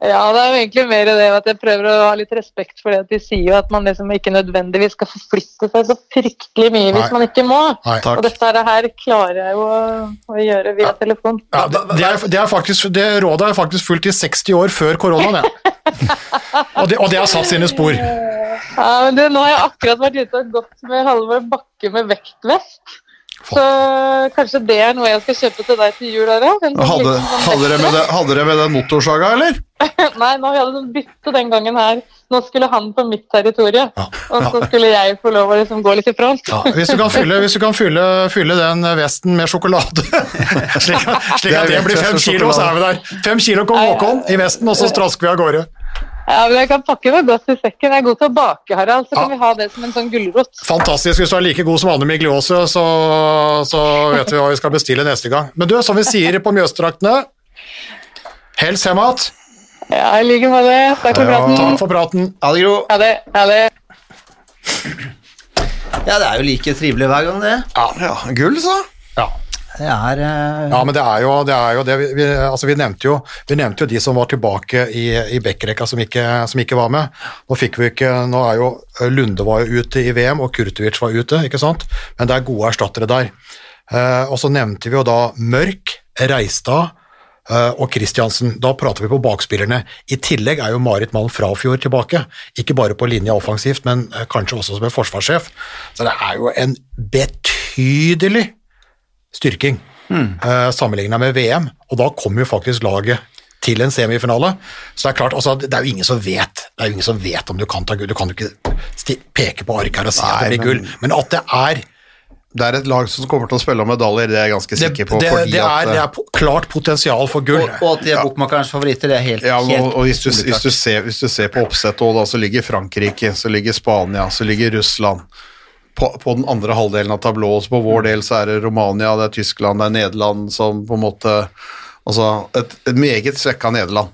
Ja, det er jo egentlig mer det at jeg prøver å ha litt respekt for det at de sier jo at man liksom ikke nødvendigvis skal forflytte seg så fryktelig mye hvis man ikke må. Nei. Og dette her- klarer jeg jo å, å gjøre via telefon. Ja, det, det, er, det, er faktisk, det rådet er faktisk fulgt i 60 år før koronaen, ja. Og det, og det har satt sine spor. Ja, men du, nå har jeg akkurat vært ute og gått med Halvor Bakke med vektvest. Så kanskje det er noe jeg skal kjøpe til deg til jul, Harald? Sånn Hadde, sånn hadde, dere med det, hadde dere med den motorsaga, eller? Nei, nå hadde vi sånn bytte den gangen her. Nå skulle han på mitt territorium, Ja. og så skulle jeg få lov å liksom gå litt i front. Ja, hvis du kan fylle, hvis du kan fylle, fylle den vesten med sjokolade, slik, at- slik at det blir fem kilo, så er vi der. Fem kilo kong Håkon i vesten, og så strasker vi av gårde. Ja, men Jeg kan pakke meg godt i sekken. Jeg er god til å bake, Harald, så kan Ja. vi ha det som en sånn gulrot. Fantastisk. Hvis du er like god som Anne Migliose, så, så vet vi hva vi skal bestille neste gang. Men du, som vi sier på Mjøsdraktene, hels hemat. Ja, i like måte. Takk for praten. Takk for praten. Ha det, Gro. Ha det. Ha det. Ja, det er jo like trivelig hver gang, det. Ja, gull, så. Ja. Det er uh... Ja, men det er jo det. Er jo det. Vi, vi, altså, vi, nevnte jo, vi nevnte jo de som var tilbake i, i backrekka som, som ikke var med. Nå fikk vi ikke, nå er jo Lunde var jo ute i VM, og Kurtovic var ute, ikke sant? Men det er gode erstattere der. Uh, og så nevnte vi jo da Mørk, Reistad og Kristiansen. Da prater vi på bakspillerne. I tillegg er jo Marit Malm Frafjord tilbake. Ikke bare på linja offensivt, men eh, kanskje også som en forsvarssjef. Så det er jo en betydelig styrking. mm. sammenligna med VM, og da kommer jo faktisk laget til en semifinale. Så det er klart, altså, det er jo ingen som vet Det er jo ingen som vet om du kan ta gull. Du kan jo ikke peke på arket her og si at det blir gull, men at det er Det er et lag som kommer til å spille om medaljer, det er jeg ganske sikker på. det, fordi det, at, er, det er klart potensial for gull. Og, og at de er bokmakerens favoritter, det er helt, Ja, og, helt og hvis, du, hvis, du ser, hvis du ser på oppsettet òg, da, så ligger Frankrike, så ligger Spania, så ligger Russland på, på den andre halvdelen av tablået. Så på vår del så er det Romania, det er Tyskland, det er Nederland som på en måte Altså et, et meget svekka Nederland.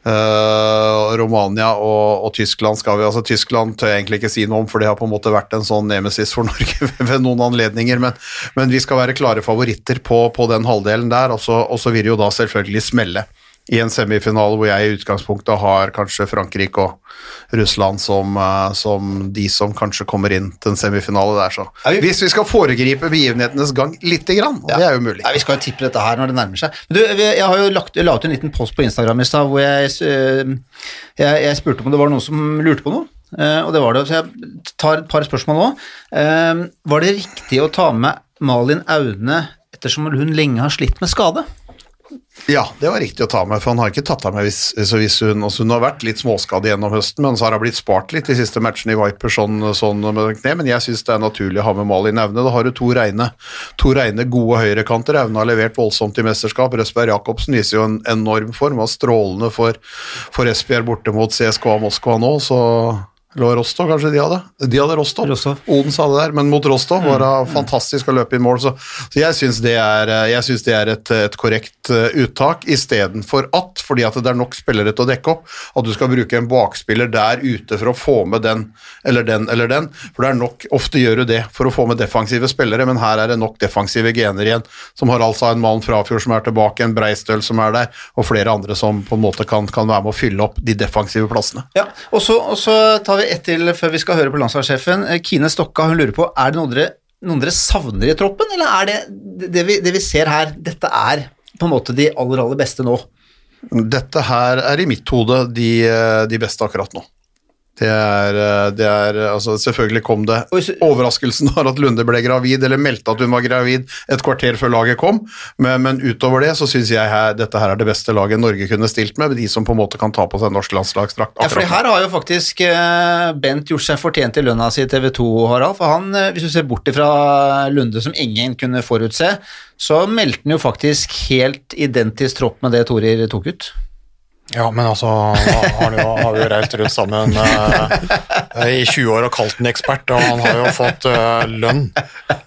Eh, Romania og, og Tyskland skal vi altså Tyskland tør jeg egentlig ikke si noe om, for det har på en måte vært en sånn nemesis for Norge ved noen anledninger, men, men vi skal være klare favoritter på, på den halvdelen der, og så, og så vil det jo da selvfølgelig smelle i en semifinale hvor jeg i utgangspunktet har kanskje Frankrike og Russland som, eh, som de som kanskje kommer inn til en semifinale der, så Hvis vi skal foregripe begivenhetenes gang lite grann, og det er jo mulig. Ja, Vi skal jo tippe dette her når det nærmer seg. Men du, jeg har jo lagt, la ut en liten post på Instagram i stad hvor jeg, eh, jeg, jeg spurte om det var noen som lurte på noe. eh, Og det var det, så jeg tar et par spørsmål nå. Var det riktig å ta med Malin Aune ettersom hun lenge har slitt med skade? Ja, det var riktig å ta med, for han har ikke tatt av med hvis, hvis hun, altså hun har vært litt småskadd gjennom høsten, men så har hun blitt spart litt de siste matchene i Viper sånn, sånn med kne, men jeg synes det er naturlig å ha med Malin Aune. Da har du to reine, to reine gode høyrekanter. Aune har levert voldsomt i mesterskap. Røsberg Jacobsen viser jo en enorm form, var strålende for, for Esbjerg borte mot CSKA Moskva nå, så eller Rostov, kanskje de hadde? De hadde Rostov. Rostov. Odens hadde der, men mot Rostov var det fantastisk å løpe i mål. Så, så jeg syns det er, synes det er et, et korrekt eh, uttak, istedenfor at, fordi at det er nok spillere til å dekke opp, at du skal bruke en bakspiller der ute for å få med den eller den eller den. For det er nok, ofte gjør du det for å få med defensive spillere, men her er det nok defensive gener igjen, som har altså en mann Frafjord som er tilbake, en Breistøl som er der, og flere andre som på en måte kan, kan være med å fylle opp de defensive plassene. Ja, og så, tar så tar vi ett til før vi skal høre på landslagssjefen. Eh, Kine Stokka hun lurer på er det noe dere, noen dere savner i troppen, eller er det det vi, det vi ser her, dette er på en måte de aller, aller beste nå? Dette her er i mitt hode de, eh, de beste akkurat nå. Det er, eh, det er altså Selvfølgelig kom det overraskelsen av at Lunde ble gravid, eller meldte at hun var gravid et kvarter før laget kom, men, men utover det så syns jeg her, dette her er det beste laget Norge kunne stilt med, de som på en måte kan ta på seg norsk landslagsdrakt. Ja, for her har jo faktisk eh, Bent gjort seg fortjent til lønna si i TV 2, Harald. For han, eh, hvis du ser bort ifra Lunde, som ingen kunne forutse, så meldte han jo faktisk helt identisk tropp med det Torir tok ut. Ja, men altså, han har, jo, har vi jo reist rundt sammen uh, i 20 år og kalt den ekspert, og han har jo fått uh, lønn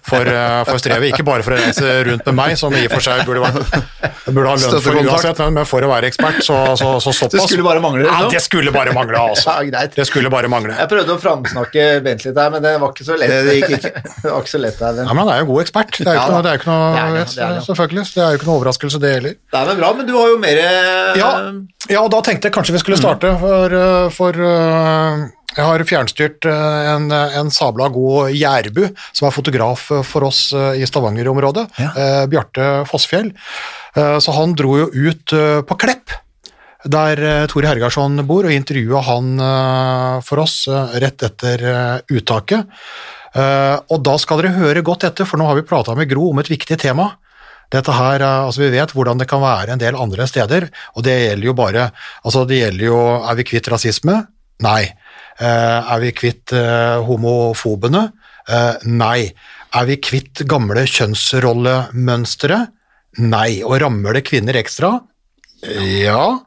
for, uh, for strevet. Ikke bare for å reise rundt med meg, som i og for seg burde, være, burde ha lønn for uansett, men- for å være ekspert, så, så, så såpass. Det skulle bare mangle, Ja, liksom. det skulle bare mangle, altså. Ja, greit. Det skulle bare mangle. Jeg prøvde å framsnakke Bent litt der, men det var ikke så lett. Det- det gikk ikke. det var ikke så lett der. Ja, men han er jo god ekspert. Det er jo Ja, ikke noe, da. det er jo ikke noe Det er det, det er det. Selvfølgelig. Det er jo ikke noe overraskelse, det heller. Det er vel bra, men du har jo mer Ja, ja, og da tenkte jeg kanskje vi skulle starte, for, uh, for uh, jeg har fjernstyrt uh, en, en sabla god jærbu, som er fotograf for oss i Stavanger-området, ja. Bjarte Fossfjell. Så han dro jo ut på Klepp, der Tore Hergarsson bor, og intervjua han for oss rett etter uttaket. Og da skal dere høre godt etter, for nå har vi prata med Gro om et viktig tema. Dette her, eh, altså Vi vet hvordan det kan være en del andre steder, og det gjelder jo bare altså det gjelder jo, Er vi kvitt rasisme? Nei. Eh, er vi kvitt eh, homofobene? Nei. Er vi kvitt gamle kjønnsrollemønstre? Nei. Og rammer det kvinner ekstra? Ja.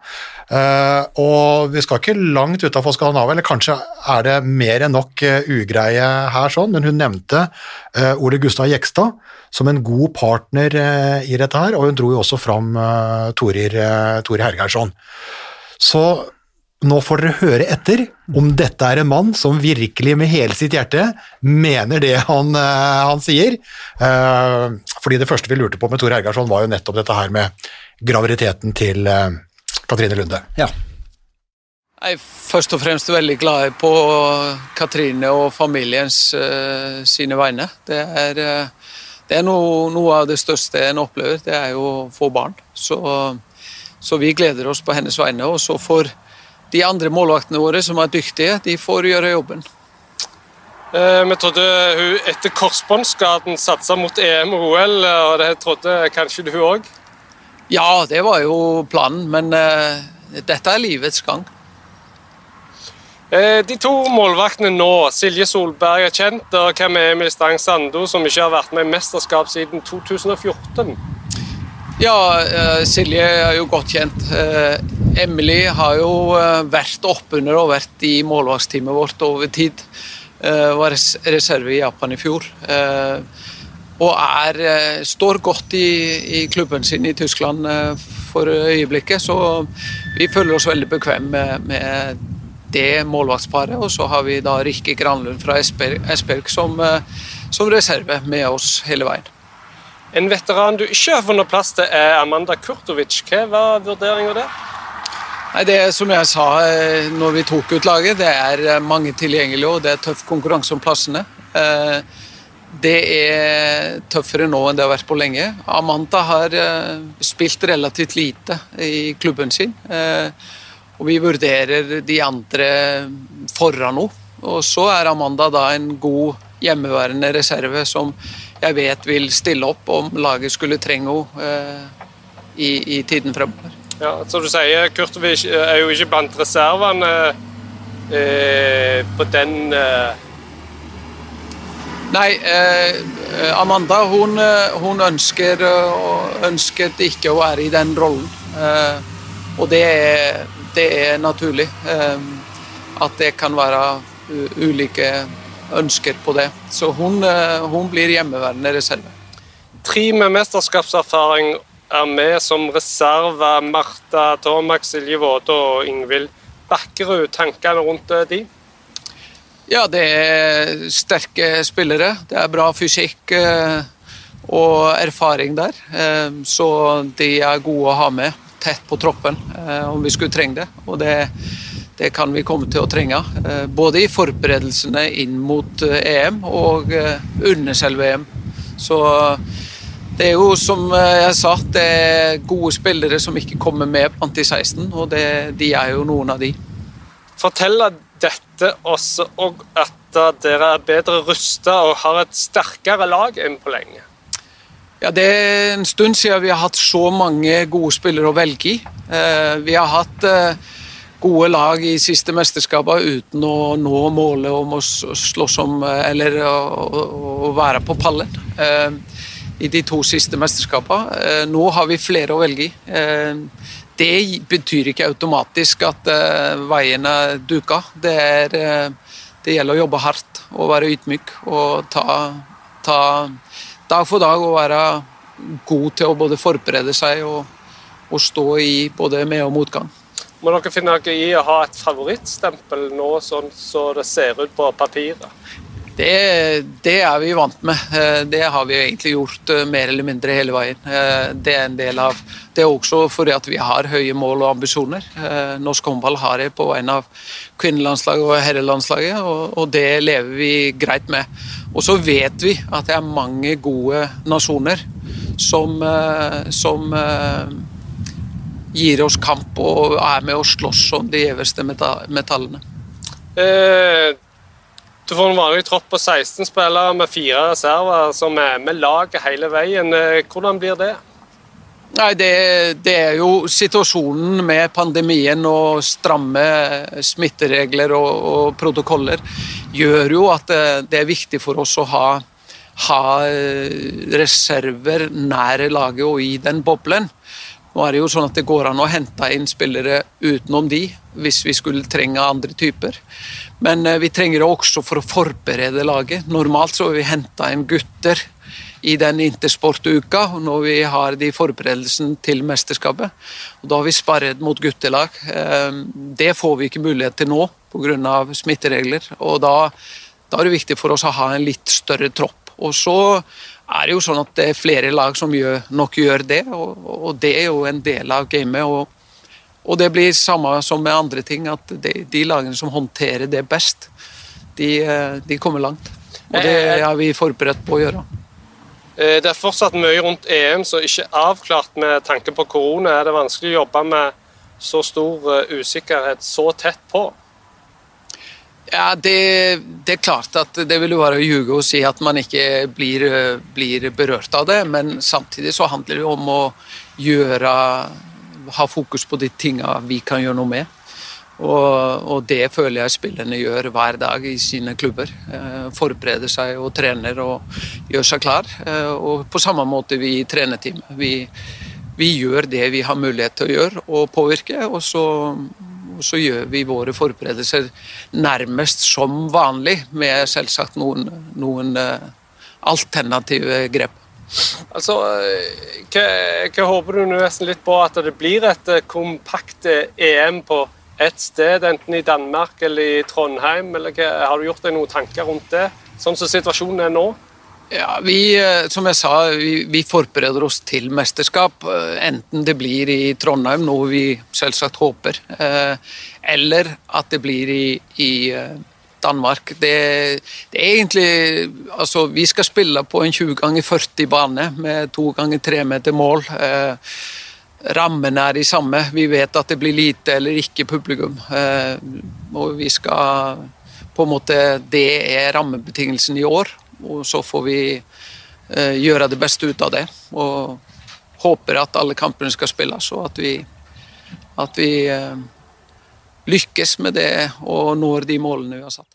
Eh, og vi skal ikke langt utafor Skandinavia, eller kanskje er det mer enn nok uh, ugreie her, sånn, men hun nevnte uh, Ole Gustav Jekstad som en god partner i dette her, og hun dro jo også fram uh, Torir, Torir Hergeirsson. Så nå får dere høre etter om dette er en mann som virkelig med hele sitt hjerte mener det han, han sier. Fordi det første vi lurte på med Tore Hergeirsson, var jo nettopp dette her med graviditeten til eh, Katrine Lunde. Ja. Jeg er først og fremst veldig glad på Katrine og familiens uh, sine vegne. Det er, eh, det er noe, noe av det største en opplever, det er jo å få barn. Så, så vi gleder oss på hennes vegne. Og så får de andre målvaktene våre som er dyktige, de får gjøre jobben. Eh, Vi trodde hun etter korsbåndskaden satsa mot EM og OL, og det trodde kanskje du òg? Ja, det var jo planen, men uh, dette er livets gang. Eh, De to målvaktene nå, Silje Solberg er kjent, og hvem er Emil Stang Sando, som ikke har vært med i mesterskap siden 2014? Ja, uh, Silje er jo godt kjent. Uh, Emily har jo vært oppunder og vært i målvaktsteamet vårt over tid. Var res- reserve i Japan i fjor. Og er, eh, står godt i, i klubben sin i Tyskland eh, for øyeblikket, så vi føler oss veldig bekvemme med, med det målvaktsparet. Og så har vi da Rikke Granlund fra Esbjerg som, eh, som reserve med oss hele veien. En veteran du ikke har funnet plass til, er Amanda Kurtovic. Hva var vurderinga der? Nei, det som jeg sa når vi tok ut laget, det er mange tilgjengelige og det er tøff konkurranse om plassene. Eh, Det er tøffere nå enn det har vært på lenge. Amanda har eh, spilt relativt lite i klubben sin. eh, Og vi vurderer de andre foran henne. Og så er Amanda da en god hjemmeværende reserve som jeg vet vil stille opp om laget skulle trenge henne eh, i, i tiden fremover. Ja, Som du sier, Kurtovic er jo ikke blant reservene på den Nei, eh, Amanda hun, eh, hun ønsker, eh, ønsket ikke å være i den rollen. Eh, og det er, det er naturlig. Eh, at det kan være ulike ønsker på det. Så hun, eh, hun blir hjemmeværende reserve. Tre med mesterskapserfaring er med som reserve. Marta Tomak, Silje Våde og Ingvild Bakkerud. Tankene rundt eh, de? Ja, det er sterke spillere. Det er bra fysikk eh, og erfaring der. Eh, så de er gode å ha med tett på troppen eh, om vi skulle trenge det. Og det, det kan vi komme til å trenge. både i forberedelsene inn mot EM og under selve EM. Så det er jo som jeg sa, det er gode spillere som ikke kommer med blant de 16, og det, de er jo noen av de. Forteller dette også og at eh, dere er bedre rusta og har et sterkere lag enn på lenge? Ja, Det er en stund siden vi har hatt så mange gode spillere å velge i. Eh, vi har hatt eh, gode lag i siste mesterskapet uten å nå målet om å slåss om Eller å, være på pallen. I de to siste mesterskapene. Nå har vi flere å velge i. Eh, det betyr ikke automatisk at veiene veien er duka. Det, er, eh, det gjelder å jobbe hardt og være ydmyk og ta, ta dag for dag og være god til å både forberede seg og, og stå i både med- og motgang. Må dere finne dere i å ha et favorittstempel nå, sånn så det ser ut på papiret? Det, det er vi vant med. Eh, Det har vi egentlig gjort eh, mer eller mindre hele veien. Eh, Det er en del av Det er også fordi at vi har høye mål og ambisjoner. Norsk håndball har det på vegne av kvinnelandslaget og herrelandslaget, og, og det lever vi greit med. Og så vet vi at det er mange gode nasjoner som, som gir oss kamp og er med å slåss om de gjeveste metallene. Eh, du får en vanlig tropp på 16 spillere med fire reserver som er med laget hele veien. Eh, Hvordan blir det? Nei, det, det er jo situasjonen med pandemien og stramme smitteregler og, og protokoller gjør jo at det, det er viktig for oss å ha, ha eh, reserver nær laget og i den boblen. Nå er det jo sånn at det går an å hente inn spillere utenom de, hvis vi skulle trenge andre typer. Men eh, vi trenger det også for å forberede laget. Normalt så har vi hente inn gutter i den intersportuka når vi har de forberedelsene til mesterskapet. Og da har vi sparret mot guttelag. Eh, Det får vi ikke mulighet til nå pga. smitteregler. og da, da er det viktig for oss å ha en litt større tropp. Og så er det jo sånn at det er flere lag som gjør, nok gjør det, og, og det er jo en del av gamet. og og det blir samme som med andre ting, at de, de lagene som håndterer det best, de, eh, de kommer langt. Og det er vi forberedt på å gjøre. Eh, Det er fortsatt mye rundt EM som ikke er avklart med tanke på korona. Er det vanskelig å jobbe med så stor eh, usikkerhet så tett på? Ja, det, det er klart at det vil jo være å ljuge å si at man ikke blir, blir berørt av det, men samtidig så handler det om å gjøre Ha fokus på de tingene vi kan gjøre noe med. Og, og det føler jeg spillerne gjør hver dag i sine klubber. Eh, forbereder seg og trener og gjør seg klar. Eh, og på samme måte vi i trenerteamet. Vi, vi gjør det vi har mulighet til å gjøre og påvirke, og så så gjør vi våre forberedelser nærmest som vanlig, med selvsagt noen, noen uh, alternative grep. Altså, hva, hva, håper du nesten litt på? At det blir et eh, kompakt eh, EM på ett sted, enten i Danmark eller i Trondheim? eller hva, Har du gjort deg noen tanker rundt det, sånn som situasjonen er nå? Ja, vi, eh, som jeg sa, vi, vi, forbereder oss til mesterskap. Eh, enten det blir i Trondheim, noe vi selvsagt håper, eh, eller at det blir i, i Danmark. Det, det, er egentlig Altså, vi skal spille på en 20 ganger 40 bane med to ganger tre meter mål. Rammene er de samme. Vi vet at det blir lite eller ikke publikum. Og vi skal på en måte Det er rammebetingelsen i år. Og så får vi eh, gjøre det beste ut av det. Og håper at alle kampene skal spilles, og at vi, at vi eh, lykkes med det og når de målene vi har satt.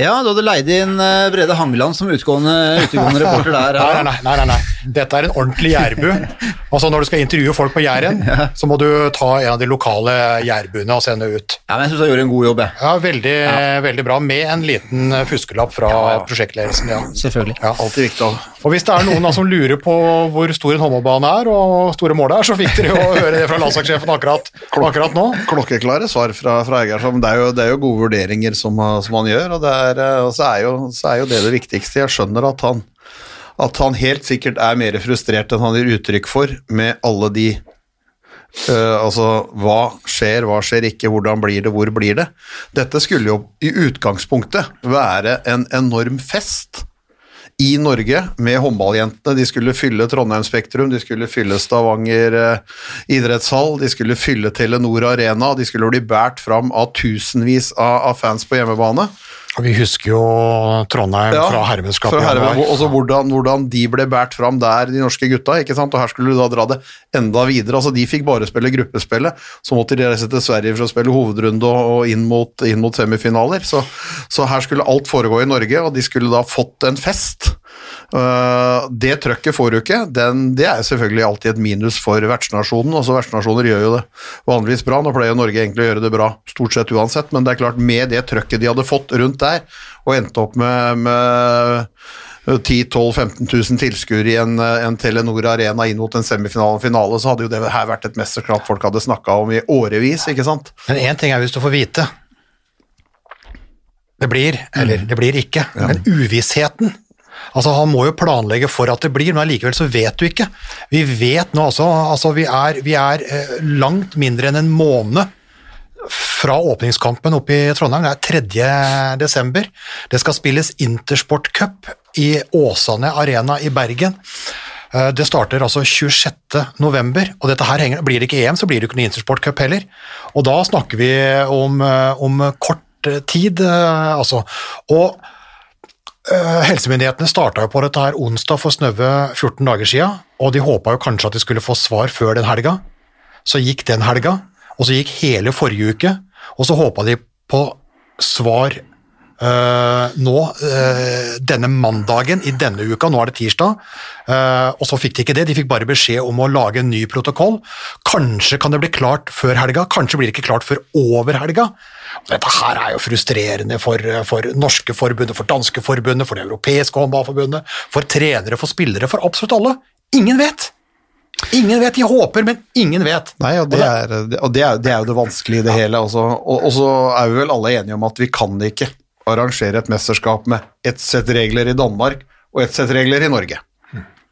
Ja, du hadde leid inn eh, Brede Hangeland som utgående, utegående reporter der. Nei, nei, nei, nei, nei. Dette er en ordentlig jærbu. Altså, når du skal intervjue folk på Jæren, ja. så må du ta en av de lokale jærbuene og sende ut. Ja, men Jeg syns du gjorde en god jobb. Jeg. Ja, veldig, ja. veldig bra. Med en liten fuskelapp fra ja, prosjektledelsen. Ja. Selvfølgelig. Ja. Alltid viktig. Og Hvis det er noen som lurer på hvor stor en håndballbane er, og store mål er, så fikk dere jo høre det fra landslagssjefen akkurat, akkurat, nå. Klokkeklare svar fra, fra Egersson. Det, det, er jo gode vurderinger som, som han gjør, og, er, og så, er jo, så, er jo, det det viktigste. Jeg skjønner at han, at han helt sikkert er mer frustrert enn han gir uttrykk for med alle de Uh, altså, hva skjer, hva skjer ikke, hvordan blir det, hvor blir det? Dette skulle jo i utgangspunktet være en enorm fest i Norge med håndballjentene. De skulle fylle Trondheim Spektrum, de skulle fylle Stavanger uh, idrettshall, de skulle fylle Telenor Arena, de skulle bli båret fram av tusenvis av, av fans på hjemmebane. Vi husker jo Trondheim ja, fra hermemesterskapet. Og også hvordan, hvordan, de ble båret fram der, de norske gutta. ikke sant? Og her skulle du da dra det enda videre. altså De fikk bare spille gruppespillet. Så måtte de reise til Sverige for å spille hovedrunde og inn, mot, inn, mot, semifinaler. Så, så her skulle alt foregå i Norge, og de skulle da fått en fest. Uh, det trøkket får du ikke. Den, det er selvfølgelig alltid et minus for vertsnasjonen. altså Vertsnasjoner gjør jo det vanligvis bra. Nå pleier Norge egentlig å gjøre det bra stort sett uansett, men det er klart med det trøkket de hadde fått rundt der, og endte opp med, med 10 12 15 000 tilskuere i en, en, Telenor Arena inn mot en semifinale finale, så hadde jo det her vært et mesterskap folk hadde snakka om i årevis, ikke sant? Men én ting er hvis du får vite. Det blir, eller det blir ikke. Ja. Men uvissheten Altså, Han må jo planlegge for at det blir, men allikevel så vet du ikke. Vi vet nå altså, altså vi er, vi er eh, langt mindre enn en måned fra åpningskampen oppe i Trondheim. Det er 3. desember. Det skal spilles Intersport Cup i Åsane Arena i Bergen. Eh, det starter altså 26. november, og dette her henger, blir det ikke EM, så blir det ikke noen Intersport Cup heller. Og da snakker vi om, eh, om kort tid, altså. Og helsemyndighetene starta på dette her onsdag for snaue 14 dager siden, og de håpa jo kanskje at de skulle få svar før den helga. Så gikk den helga, og så gikk hele forrige uke, og så håpa de på svar Uh, nå, uh, denne mandagen i denne uka, nå er det tirsdag, uh, og så fikk de ikke det. De fikk bare beskjed om å lage en ny protokoll. Kanskje kan det bli klart før helga, kanskje blir det ikke klart før over helga. Dette her er jo frustrerende for, for norske forbundet, for danske forbundet, for det europeiske håndballforbundet, for trenere, for spillere, for absolutt alle. Ingen vet! Ingen vet, de håper, men ingen vet. Nei, og det er, og det er, det er jo det vanskelige i det hele. Også. Og, og så er vi vel alle enige om at vi kan det ikke arrangere et mesterskap med ett sett regler i Danmark og ett sett regler i Norge.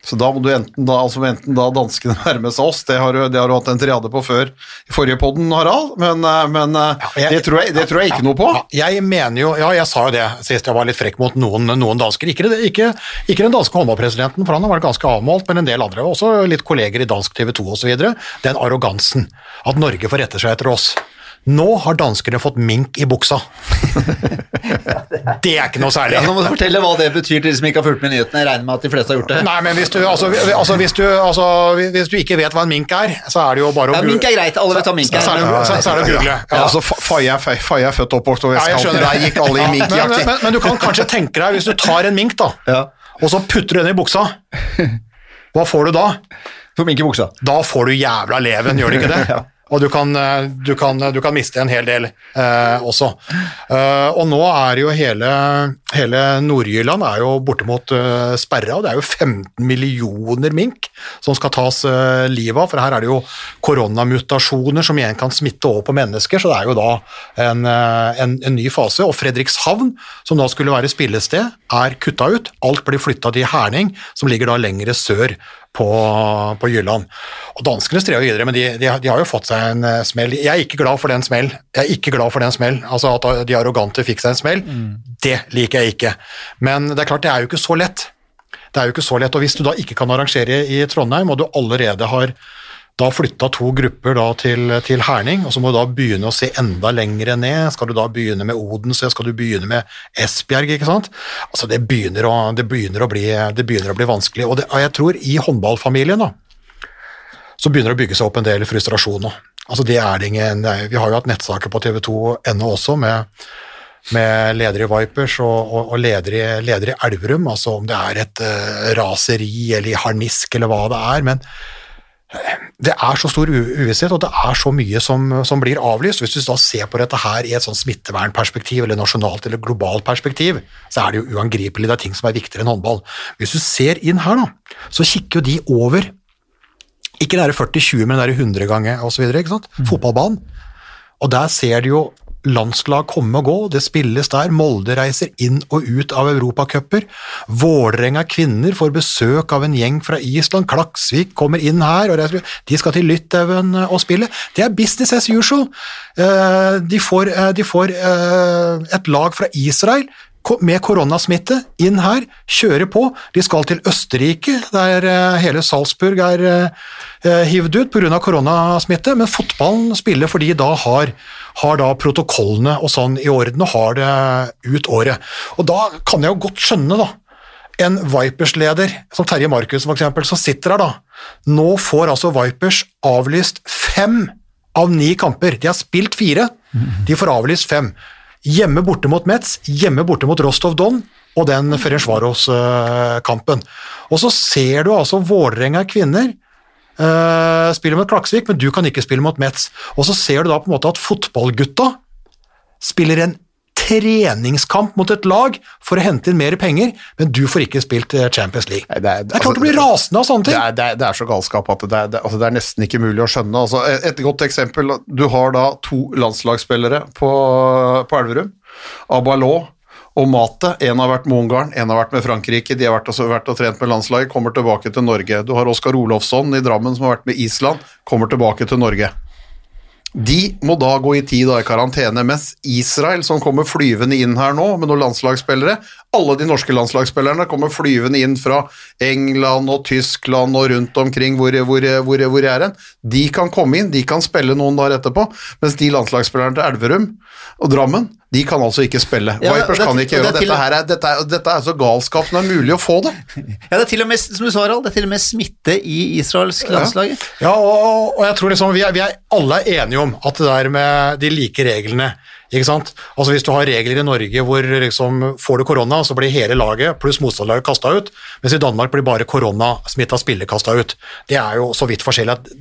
Så da må du enten da, altså enten da danskene nærme seg oss, det har, det har, du hatt en triade på før i forrige podden, Harald, men, eh, men eh, ja, jeg, det, tror jeg, det, tror jeg, ikke noe på. Ja, jeg mener jo, ja, jeg sa jo det sist jeg var litt frekk mot noen, noen dansker. Ikke, ikke, ikke, den danske håndballpresidenten, for han har vært ganske avmålt, men en del andre, også litt kolleger i dansk TV 2 osv. Den arrogansen, at Norge får rette seg etter oss. Nå har danskene fått mink i buksa. det er ikke noe særlig. Ja, nå må du fortelle hva det betyr til de som ikke har fulgt med nyhetene. Jeg regner med at de fleste har gjort det. Nei, men hvis du, altså, altså, hvis, du, altså, hvis du ikke vet hva en mink er, så er det jo bare å Ja, mink er greit, alle vet hva mink er. Så er det, så, så er det å google. Ja, altså, Fa- Faye er, er født oppvokst over jeg vestkanten. Der gikk alle i Ja, men, minkjakt. men, men, men du kan kanskje tenke deg, hvis du tar en mink, da, Ja. og så putter du den i buksa, hva får du da? Får mink i buksa. Da får du jævla leven, gjør du ikke det? Og du kan, eh, du, kan, du kan miste en hel del eh, også. Eh, og nå er jo hele, hele Nord-Jylland bortimot eh, sperra, og det er jo 15 millioner mink som skal tas eh, livet av, for her er det jo koronamutasjoner som igjen kan smitte over på mennesker, så det er jo da en, eh, en, en ny fase. Og Fredrikshavn, som da skulle være spillested, er kutta ut. Alt blir flytta til Herning, som ligger da lengre sør på, på Jylland. Og Danskene strever videre, men de, de, de har jo fått seg en eh, smell. Jeg er ikke glad for den smell. Jeg er ikke glad for den smell. Altså At de arrogante fikk seg en smell, det liker jeg ikke. Men det er klart, det er jo ikke så lett. Det er jo ikke så lett, og Hvis du da ikke kan arrangere i Trondheim, og du allerede har da flytta to grupper da til, til Herning, og så må du da begynne å se enda lengre ned. Skal du da begynne med Odense, skal du begynne med Esbjerg, ikke sant? Altså Det begynner å, det begynner å, bli, det begynner å bli vanskelig. Og, det, og jeg tror i håndballfamilien da, så begynner det å bygge seg opp en del frustrasjon nå. Altså det er det ingen, Vi har jo hatt nettsaker på TV2.no også med, med leder i Vipers og, og, og leder, i, leder i Elverum, altså om det er et uh, raseri eller i harnisk eller hva det er. men det er så stor uvisshet, og det er så mye som, som blir avlyst. Hvis du da ser på dette her i et sånn smittevernperspektiv, eller nasjonalt eller globalt perspektiv, så er det jo uangripelig. Det er ting som er viktigere enn håndball. Hvis du ser inn her, da, så kikker jo de over ikke det er 40-20, men det er 100 ganger osv. Fotballbanen. Og der ser de jo landslag komme og gå, det spilles der. Molde reiser inn og ut av europacuper. Vålerenga kvinner får besøk av en gjeng fra Island. Klaksvik kommer inn her, reiser- de skal til Litauen og spille. Det er business as usual. Eh, De får, eh, de får eh, et lag fra Israel med koronasmitte inn her, kjøre på. De skal til Østerrike, der eh, hele Salzburg er eh, eh, hivd ut pga. koronasmitte, men fotballen spiller fordi da har, har da protokollene og sånn i orden og har det ut året. Og da kan jeg jo godt skjønne, da, en Vipers-leder som Terje Markus for eksempel, som sitter her da. Nå får altså Vipers avlyst fem av ni kamper. De har spilt fire, de får avlyst fem. Hjemme borte mot Metz, hjemme borte mot Rostov Don og den Ferencvaros-kampen. Og så ser du altså Vålerenga kvinner uh, spille mot Klaksvik, men du kan ikke spille mot Metz. Og så ser du da på en måte at fotballgutta spiller en treningskamp mot et lag for å hente inn mer penger, men du får ikke spilt eh, Champions League. Nei, det er- det er klart altså, du blir rasende av sånne Det er, det, er, det er så galskap at det er, det, altså er nesten ikke mulig å skjønne. Altså, et, godt eksempel, du har da to landslagsspillere på, på Elverum. Abalot og Mate. En har vært med Ungarn, en har vært med Frankrike. De har vært, også, vært og trent med landslaget, kommer tilbake til Norge. Du har Oskar Olofsson i Drammen som har vært med Island, kommer tilbake til Norge. De må da gå i ti dager i karantene, mens Israel, som kommer flyvende inn her nå med noen landslagsspillere Alle de norske landslagsspillerne kommer flyvende inn fra England og Tyskland og rundt omkring hvor, hvor, hvor, hvor jeg er hen. De kan komme inn, de kan spille noen dager etterpå, mens de landslagsspillerne til Elverum og Drammen, de kan altså ikke spille. Ja, Vipers det- kan ikke gjøre det Dette, her er, dette, er, dette er så galskap som det er mulig å få det. Ja, det er til og med, som du sa, Harald, det er til og med smitte i israelsk landslag. Ja, og, og jeg tror liksom vi er, vi er alle enige om at det der med de like reglene ikke sant? Altså Hvis du har regler i Norge hvor liksom får du korona, så blir hele laget pluss motstanderlaget kasta ut, mens i Danmark blir bare koronasmitta spiller kasta ut. Det er jo så vidt forskjellig at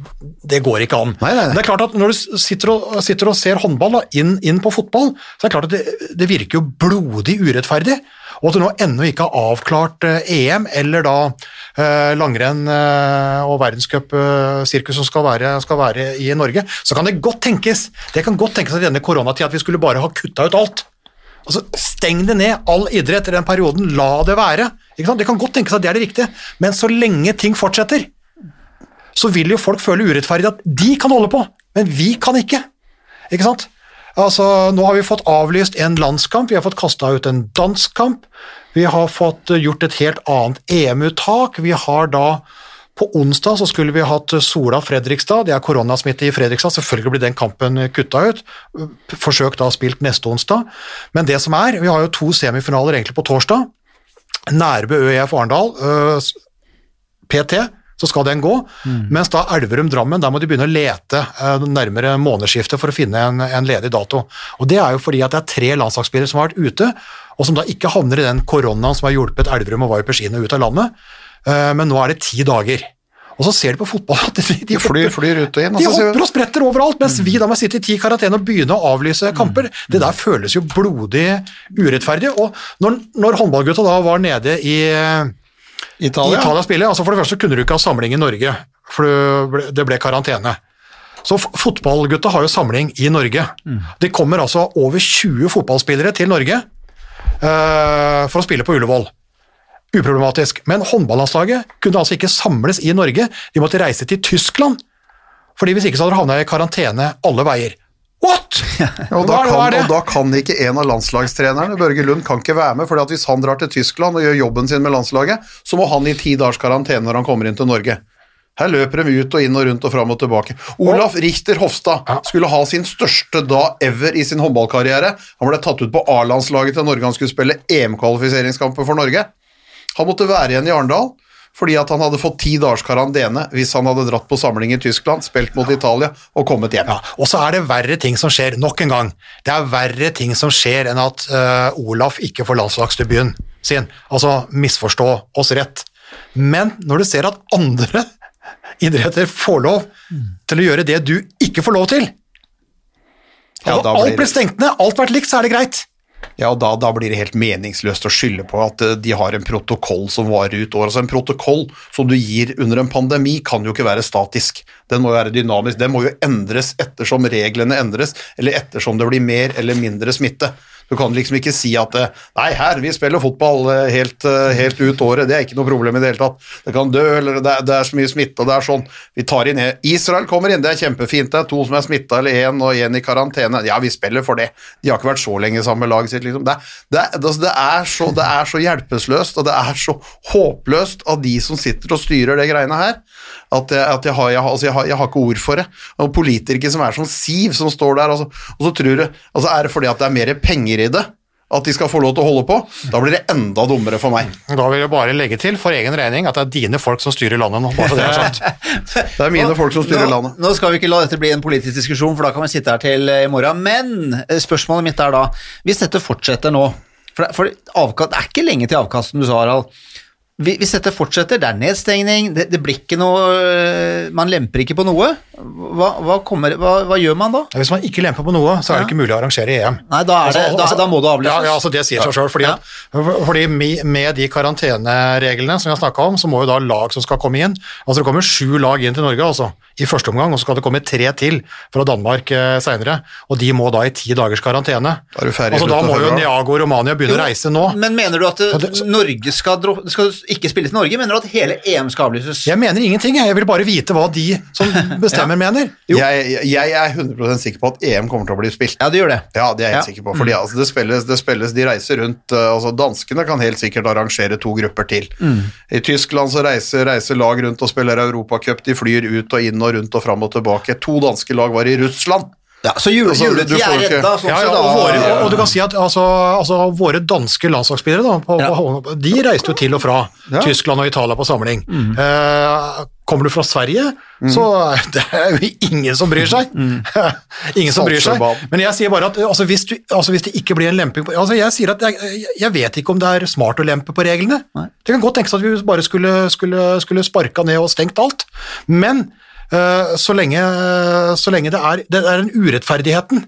det går ikke an. Nei, nei, nei. Det er klart at Når du sitter og, sitter og ser håndball da, inn, inn på fotball, så er det klart at det, det virker jo blodig urettferdig. Og at du nå ennå ikke har avklart eh, EM eller da eh, langrenn eh, og verdenscupsirkus som skal være, skal være i Norge, så kan det godt tenkes det kan godt tenkes at denne koronatida at vi skulle bare ha kutta ut alt. Altså, Steng det ned, all idrett i den perioden, la det være. Ikke sant? Det kan godt tenkes at det er det riktige, men så lenge ting fortsetter, så vil jo folk føle urettferdig at de kan holde på, men vi kan ikke. Ikke sant? Altså, nå har vi fått avlyst en landskamp, vi har fått kasta ut en dansk kamp, vi har fått eh, gjort et helt annet EM-uttak, vi har da På onsdag så skulle vi hatt Sola Fredrikstad, det er koronasmitte i Fredrikstad, selvfølgelig blir den kampen kutta ut. Forsøk da spilt neste onsdag. Men det som er, vi har jo to semifinaler egentlig på torsdag. Nærbø ØIF Arendal, øh, PT, så skal den gå. Mens da Elverum-Drammen, der må de begynne å lete øh, nærmere månedsskiftet for å finne en, en ledig dato. Og det er jo fordi at det er tre landslagsspillere som har vært ute, og som da ikke havner i den koronaen som har hjulpet Elverum og Vipers ut av landet. Eh, Men nå er det ti dager. Og så ser de på fotball at de, de, flyr, flyr ut og inn. de hopper og spretter overalt, mens vi da må sitte i ti karantene og begynne å avlyse kamper. Det der føles jo blodig urettferdig. Og når, når håndballgutta da var nede i Italia. Italia spiller, altså for det første kunne du ikke ha samling i Norge, for det ble, karantene. Så fotballgutta har jo samling i Norge. Det kommer altså over 20 fotballspillere til Norge uh, for å spille på Ullevål. Uproblematisk. Men håndballandslaget kunne altså ikke samles i Norge, de måtte reise til Tyskland. Fordi hvis ikke så hadde de havna i karantene alle veier. What?! og, da kan, og da kan ikke en av landslagstrenerne, Børge Lund, kan ikke være med. fordi at hvis han drar til Tyskland og gjør jobben sin med landslaget, så må han i ti dagers karantene når han kommer inn til Norge. Her løper de ut og inn og rundt og fram og tilbake. Olaf Richter Hofstad skulle ha sin største da ever i sin håndballkarriere. Han ble tatt ut på A-landslaget til Norge. Han skulle spille EM-kvalifiseringskamper for Norge. Han måtte være igjen i Arendal fordi at han hadde fått ti dagers karantene hvis han hadde dratt på samling i Tyskland, spilt mot Italia og kommet hjem. Ja, og så er det verre ting som skjer, nok en gang. Det er verre ting som skjer enn at uh, Olaf ikke får landslagsdebuten sin. Altså, misforstå oss rett. Men når du ser at andre idretter får lov til å gjøre det du ikke får lov til Ja, da blir Alt blir stengt ned, alt vært likt, så er det greit. Ja, og da, da blir det helt meningsløst å skylde på at eh, de har en protokoll som varer ut år. Altså En protokoll som du gir under en pandemi, kan jo ikke være statisk. Den må jo være dynamisk. Den må jo endres ettersom reglene endres, eller ettersom det blir mer eller mindre smitte. Du kan liksom ikke si at eh, nei, her, vi spiller fotball eh, helt, eh, helt ut året, det er ikke noe problem i det hele tatt. Det kan dø, eller det er, det er så mye smitte, og det er sånn. Vi tar inn Israel kommer inn, det er kjempefint. Det er to som er smitta, eller én og én i karantene. Ja, vi spiller for det. De har ikke vært så lenge sammen med laget sitt, liksom. Det, det, altså, det, er så, det er så hjelpeløst, og det er så håpløst av de som sitter og styrer det greiene her, at jeg, at jeg, har, jeg, altså, jeg, har, har ikke ord for det. Og politikere som er sånn siv, som står der, altså, og så tror du altså, Er det fordi at det er mer penger i det? At de skal få lov til å holde på? Da blir det enda dummere for meg. Da vil jeg bare legge til for egen regning at det er dine folk som styrer landet nå. bare det er sant. Det er mine folk som styrer nå, landet. Nå skal vi ikke la dette bli en politisk diskusjon, for da kan vi sitte her til eh, i morgen. Men eh, spørsmålet mitt er da, hvis dette fortsetter nå For, det- for avkast, det er ikke lenge til avkasten du sa, Harald. Vi- Hvis dette fortsetter, det er nedstengning, det, det blir ikke noe øh, Man lemper ikke på noe. Hva, hva, kommer, hva, hva gjør man da? Hvis man ikke lemper på noe, så er det ikke mulig å arrangere EM. Nei, da, er det, da, da må det avlyses. Ja, ja, altså det sier seg sjøl. Fordi, Ja. fordi med de karantenereglene som vi har snakka om, så må jo da lag som skal komme inn Altså det kommer sju lag inn til Norge altså, i første omgang, og så skal det komme tre til fra Danmark eh, seinere. Og de må da i ti dagers karantene. Da er du ferdig altså, da må jo. Niago og Romania begynne å reise nå. Men mener du at det- Norge skal, skal ikke spilles i Norge? Mener du at hele EM skal avlyses? Jeg mener ingenting, jeg. Jeg vil bare vite hva de som bestemmer, mener. Jeg, jeg er 100% sikker på at EM kommer til å bli spilt. Ja, det gjør det. Ja, det er jeg helt Ja. sikker på. Fordi altså, det, spilles, det spilles, De reiser rundt uh, altså Danskene kan helt sikkert arrangere to grupper til. I Tyskland så reiser, reiser lag rundt og spiller Europacup. De flyr ut og inn og rundt og fram og tilbake. To danske lag var i Russland. Ja, så jule, Altså, juletid er redda. Sånn, Ja, ja, og, våre, og, og du kan si at altså, altså, våre danske landslagsspillere da, på, Ja. på, de reiste jo til og fra Tyskland og Italia på samling. Eh, kommer du fra Sverige, så er det er jo ingen som bryr seg. ingen som bryr seg. Men jeg sier bare at altså, hvis, du, altså, hvis det ikke blir en lemping på altså, Jeg sier at jeg, jeg- vet ikke om det er smart å lempe på reglene. Det kan godt tenkes at vi bare skulle, skulle, skulle sparka ned og stengt alt. Men så, lenge, så lenge det er, det er den urettferdigheten,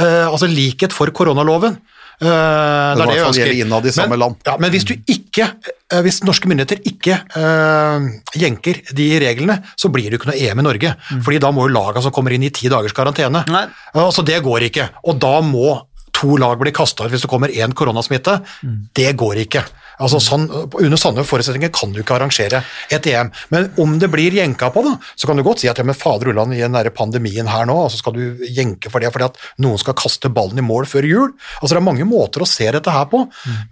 eh, altså likhet for koronaloven, Uh, det er må det jeg ønsker. innad i samme men, land. Ja, men hvis du ikke, eh, hvis norske myndigheter ikke uh, jenker de reglene, så blir det jo ikke noe EM i Norge, fordi da må jo laga som kommer inn i ti dagers karantene. Uh, så det går ikke, og da må to lag bli kasta ut hvis det kommer én koronasmitte. Det går ikke. Altså sånn, Under sånne forutsetninger kan du ikke arrangere et EM. Men om det blir jenka på, da, så kan du godt si at ja, men fader ulland, i den der pandemien her nå, så skal du jenke for det fordi at noen skal kaste ballen i mål før jul. Altså Det er mange måter å se dette her på,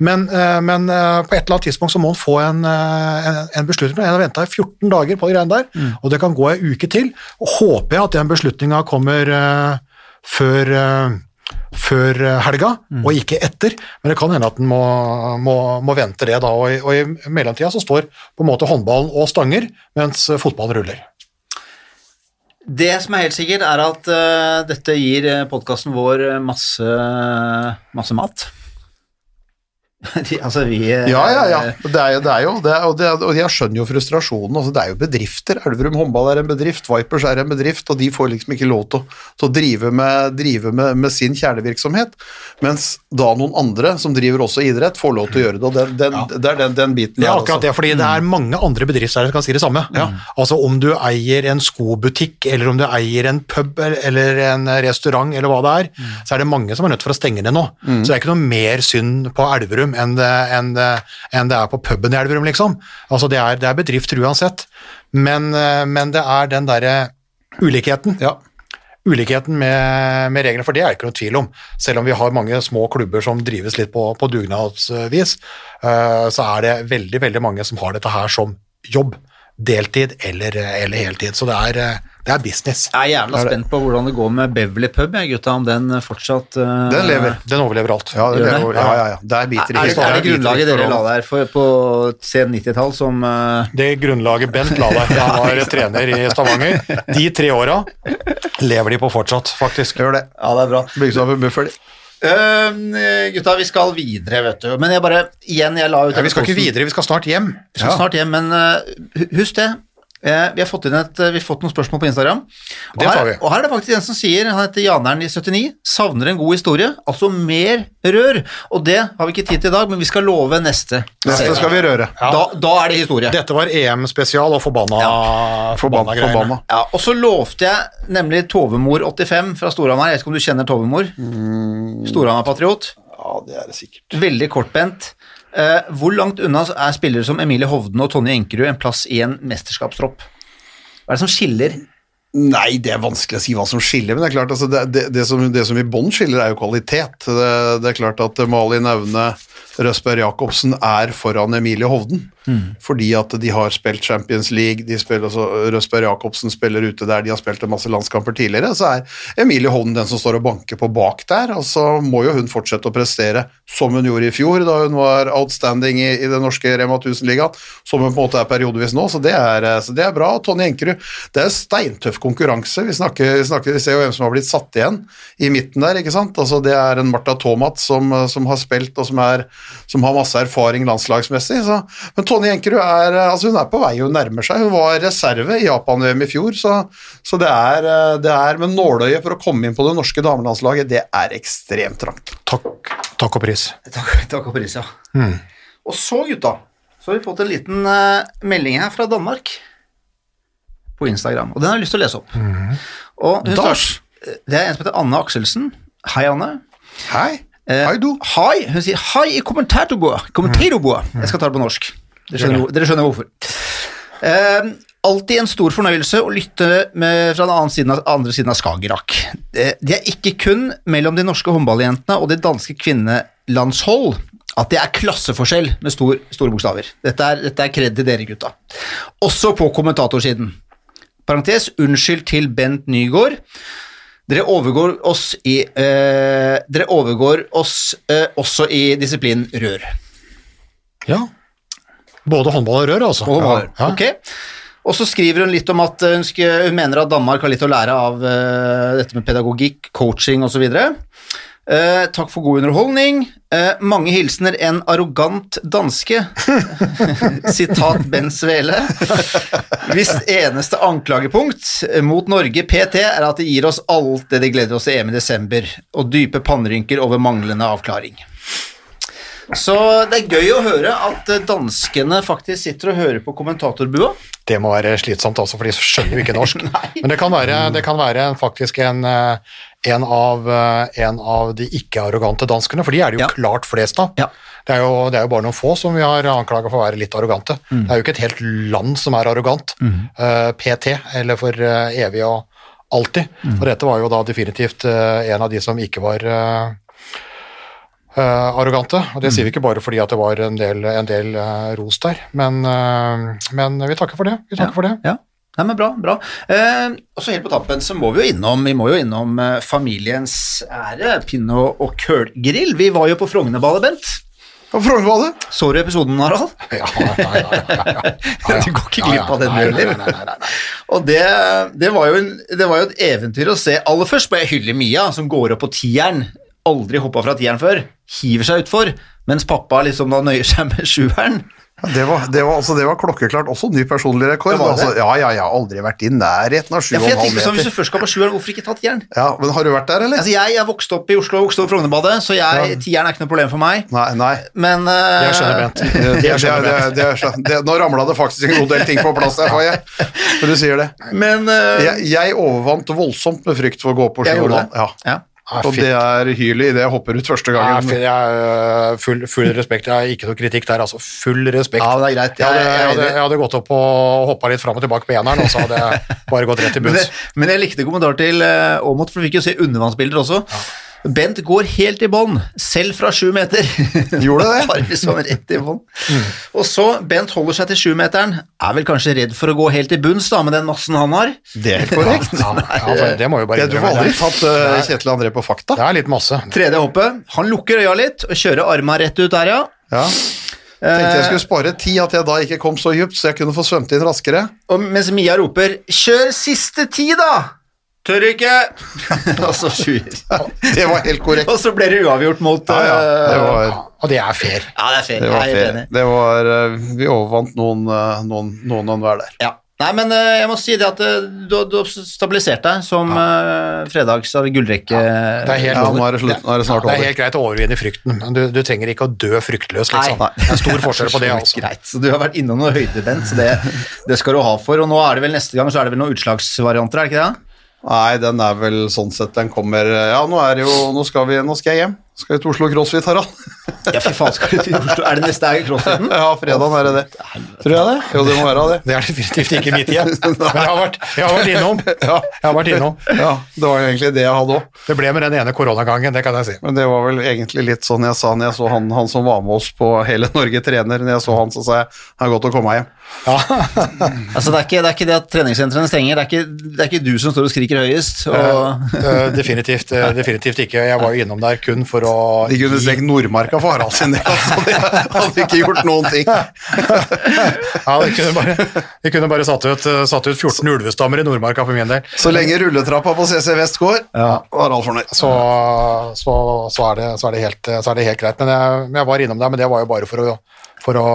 men, eh, men eh, på et eller annet tidspunkt så må en få en, eh, en, en beslutning. Jeg har venta i 14 dager på de greiene der, og det kan gå ei uke til. Og håper jeg at den beslutninga kommer uh, før eh, før helga, helga, og ikke etter. Men det kan hende at en må, må, må vente det da, og i, og i mellomtida så står på en måte håndballen og stanger, mens eh, fotballen ruller. Det som er helt sikkert, er at uh, dette gir podkasten vår eh, masse, masse mat. De, altså, vi eh, Ja, ja, ja. Det er det er jo det er, og, det er, og jeg skjønner jo frustrasjonen. Altså, det er jo bedrifter. Elverum håndball er en bedrift, Vipers er en bedrift, og de får liksom ikke lov til, å- til å drive, med, drive med, med sin kjernevirksomhet. Mens da noen andre som driver også idrett, får lov til å gjøre det. Og den, den, det er den, den biten Det er akkurat også. det, fordi det er mange andre bedriftseiere som kan si det samme. Altså Om du eier en skobutikk, eller om du eier en pub eller en restaurant, eller hva det er, så er det mange som er nødt for å stenge det nå. Så det er ikke noe mer synd på Elverum enn det, enn det, enn det er på puben i Elverum, liksom. Altså Det er, det er bedrifter uansett. Men, eh, men det er den derre ulikheten. Ja. Ulikheten med, med reglene, for det er det ikke noe tvil om. Selv om vi har mange små klubber som drives litt på, på dugnadsvis, eh, så er det veldig, veldig mange som har dette her som jobb. Deltid eller, eller heltid. Så det er, eh, det er business. Jeg er jævla spent på hvordan det går med Beverly pub, jeg, gutta, om den fortsatt uh, Den lever. Den overlever alt. Ja, det, lever- ja, ja, ja. Der biter Er, er, det, er det grunnlaget dere la der for, på sen 90-tall som uh... Det grunnlaget Bent la der da han var trener i Stavanger, de tre åra lever de på fortsatt, faktisk. Gjør det. Ja, det er bra. Bygges opp en buffer. de. Uh, gutta, vi skal videre, vet du. Men jeg bare, igjen, jeg la ut Ja, vi skal ikke videre, vi skal snart hjem. Vi skal snart hjem, men uh, husk det. Eh, vi, har fått inn et, vi har fått noen spørsmål på Instagram. Og her, og her er det faktisk en som sier, han heter Janern i 79, savner en god historie, altså mer rør. Og det har vi ikke tid til i dag, men vi skal love neste. Neste skal vi røre. Da, da er det historie. Dette var EM-spesial og forbanna, forbanna greier. Forbanna. Ja, og så lovte jeg nemlig Tovemor 85 fra Storhamar. Jeg vet ikke om du kjenner Tovemor? Storhamar-patriot. Ja, det er det sikkert. Veldig kortbent. Eh, hvor langt unna er spillere som Emilie Hovden og Tonje Enkerud en plass i en mesterskapstropp? Hva er det som skiller? Nei, det er vanskelig å si hva som skiller, men det er klart, altså, det, det, det, som, det som i bånn skiller, er jo kvalitet. Det, er klart at Malin Aune Røsberg Jacobsen er foran Emilie Hovden, fordi at de har spilt Champions League, de spiller, altså, Røsberg Jacobsen spiller ute der, de har spilt en masse landskamper tidligere, så er Emilie Hovden den som står og banker på bak der, og så må jo hun fortsette å prestere som hun gjorde i fjor, da hun var outstanding i, i den norske Rema 1000-ligaen, som hun på en måte er periodevis nå, så det er, så det er bra. Tonje Enkerud, det er steintøff konkurranse, vi snakker, vi snakker, vi ser jo hvem som har blitt satt igjen i midten der, ikke sant? Altså det er en Martha Tomat som, som har spilt og som, er, som har masse erfaring landslagsmessig, så, men Tonje Jenkerud er, altså hun er på vei, hun nærmer seg, hun var reserve i Japan-VM i fjor, så, så det, er, det er, men nåløyet for å komme inn på det norske damelandslaget, det er ekstremt trangt. Takk, takk og pris. Takk, takk og pris, ja. Og så, gutta, så har vi fått en liten uh, melding her fra Danmark på Instagram, og den har jeg lyst til å lese opp. Og hun Dars. starter- det er en som heter Anne Akselsen. Hei, Anne. Hei, Eh, hei du. Hei, hun sier hei i kommentartorboa. Mm. Jeg skal ta det på norsk. Dere skjønner, dere skjønner hvorfor. Eh, alltid en stor fornøyelse å lytte med fra den andre siden av, andre siden av Skagerrak. Eh, det er ikke kun mellom de norske håndballjentene og de danske kvinnelandshold at det er klasseforskjell med stor, store bokstaver. Dette er, dette er kred til dere, gutta. Også på kommentatorsiden. Parentes, unnskyld til Bent Nygaard. Dere overgår oss i eh, Dere overgår oss eh, også i disiplinen rør. Ja. Både håndball og rør, altså. Og, ja. Ja. Ok. og så skriver hun litt om at hun, skal, hun mener at Danmark har litt å lære av uh, dette med pedagogikk, coaching osv. Uh, takk for god underholdning. Uh, mange hilsener en arrogant danske. Sitat Ben Svele. Hvis eneste anklagepunkt mot Norge PT er at de gir oss alt det de gleder oss til EM i desember, og dype pannerynker over manglende avklaring. Så det er gøy å høre at eh, danskene faktisk sitter og hører på kommentatorbua. det må være slitsomt altså, for de skjønner jo ikke norsk. Men det kan være, det kan være faktisk en, eh, en, av, eh, en av de ikke-arrogante danskene, for de er det jo Ja. klart flest av. Ja. Det, er jo, det er jo bare noen få som vi har anklaga for å være litt arrogante. Mm. Det er jo ikke et helt land som er arrogant. eh, PT, eller for uh, evig og alltid. Mm. Og dette var jo da definitivt uh, en av de som ikke var eh, arrogante. Og det Mm. sier vi ikke bare fordi at det var en del, en del uh, ros der, men, uh, men vi takker for det. Vi takker for det. Ja. Nei, men bra, bra. Eh, og så helt på tappen så må vi jo innom, vi må jo innom familiens ære, pinne- og, kølgrill. Vi var jo på Frognerballet, Bent. På Frognerballet? Så du episoden, Harald? Ja, ja, ja, ja, ja, ja. Du går ikke glipp av den, heller. Og det, det, var jo en, det var jo et eventyr å se. Aller først jeg hylle Mia, som går opp på tieren. Aldri hoppa fra tieren før. Hiver seg utfor. Mens pappa liksom da nøyer seg med sjueren. Ja, Det var, det, var, altså, det var klokkeklart også ny personlig rekord. Det det. Altså, ja, ja, har aldri vært i nærheten av Ja, jeg 7,5 tenker sånn, Hvis du først skal på sjueren, hvorfor ikke ta tieren? Ja, men har du vært der, eller? Altså, jeg, er vokst opp i Oslo, vokste opp i Frognerbadet, så jeg, tieren er ikke noe problem for meg. Nei, nei. Men uh, Jeg skjønner Bent. Det, det, skjønner det, er nå ramla det faktisk en god del ting på plass der, Faye. Når du sier det. Men uh, Jeg, jeg overvant voldsomt med frykt for å gå på Jeg 7,5. Ja. ja. Ah, Og det er hylet idet jeg hopper ut første Ja, gangen. full, jeg, øh, full, full respekt. Jeg har ikke noe kritikk der, altså. Full respekt. Ja, det er greit. Jeg Jeg- jeg hadde, jeg hadde gått opp og hoppa litt fram og tilbake på eneren, og så hadde jeg bare gått rett i bunns. men, men jeg likte kommentar til Aamodt, for du fikk jo se undervannsbilder også. Bent går helt i bånn, selv fra sju meter. Gjorde det? Bare liksom rett i bånn. Og så, Bent holder seg til sjumeteren, er vel kanskje redd for å gå helt i bunns da, med den massen han har. Det er helt korrekt. Ja, ja, det må jo bare Det, du får aldri tatt uh, Kjetil André på fakta. Det er litt masse. Tredje hoppet, han lukker øya litt og kjører arma rett ut der, ja. Ja. Tenkte jeg skulle spare tid, at jeg da ikke kom så dypt, så jeg kunne få svømt inn raskere. Og mens Mia roper 'kjør siste ti', da! Tør ikke! og så sjuer. Det var helt korrekt. Og så ble det uavgjort mot Ja, ja. Det eh, var, Og det er fair. ja, det er fair. det var, fair. Det var uh, Vi overvant noen, uh, noen, noen og enhver der. Ja. Nei, men eh, jeg må si det at eh, du, du har stabilisert deg som ja. fredags gullrekke. gullrekke. Det er helt Ja, nå er det slutt. Nå er det snart Det er helt greit å overvinne frykten, du, du trenger ikke å dø fryktløs, liksom. Nei. Det er stor forskjell på det, altså. Greit. Så du har vært innom noe høydebent, så det, det skal du ha for. Og nå er det vel neste gang så er det vel noen utslagsvarianter, er det ikke det? Nei, den er vel sånn sett Den kommer Ja, nå er det jo Nå skal, vi, nå skal jeg hjem. Skal vi til Oslo CrossFit, Harald? Ja, fy faen, skal du til Oslo? Er det neste er crossfiten? Ja, fredagen er det det. Tror jeg det? Jo, det må være det. Det er definitivt ikke mitt igjen. Men jeg har vært, jeg har vært innom. Jeg har vært innom. Ja, det var jo egentlig det jeg hadde òg. Det ble med den ene koronagangen, det kan jeg si. Men det var vel egentlig litt sånn jeg sa når jeg så han, han som var med oss på Hele Norge trener. Når jeg så han, så sa jeg det er godt å komme hjem. Altså, det er, ikke, det er ikke det at treningssentrene stenger, det er, ikke, det er ikke du som står og skriker høyest. Og, Eh, definitivt, eh, definitivt ikke. Jeg var jo innom der kun for å De kunne stengt Nordmarka for Harald sin del, altså. De hadde ikke gjort noen ting. Ja, de kunne bare, de kunne bare satt, ut, eh, satt ut 14 ulvestammer i Nordmarka for min del. Så lenge rulletrappa på CC Vest går, ja. Harald fornøyd. Så, så, så, er det, så, er det helt, så er det helt greit. Men jeg, jeg var innom der, men det var jo bare for å, for å,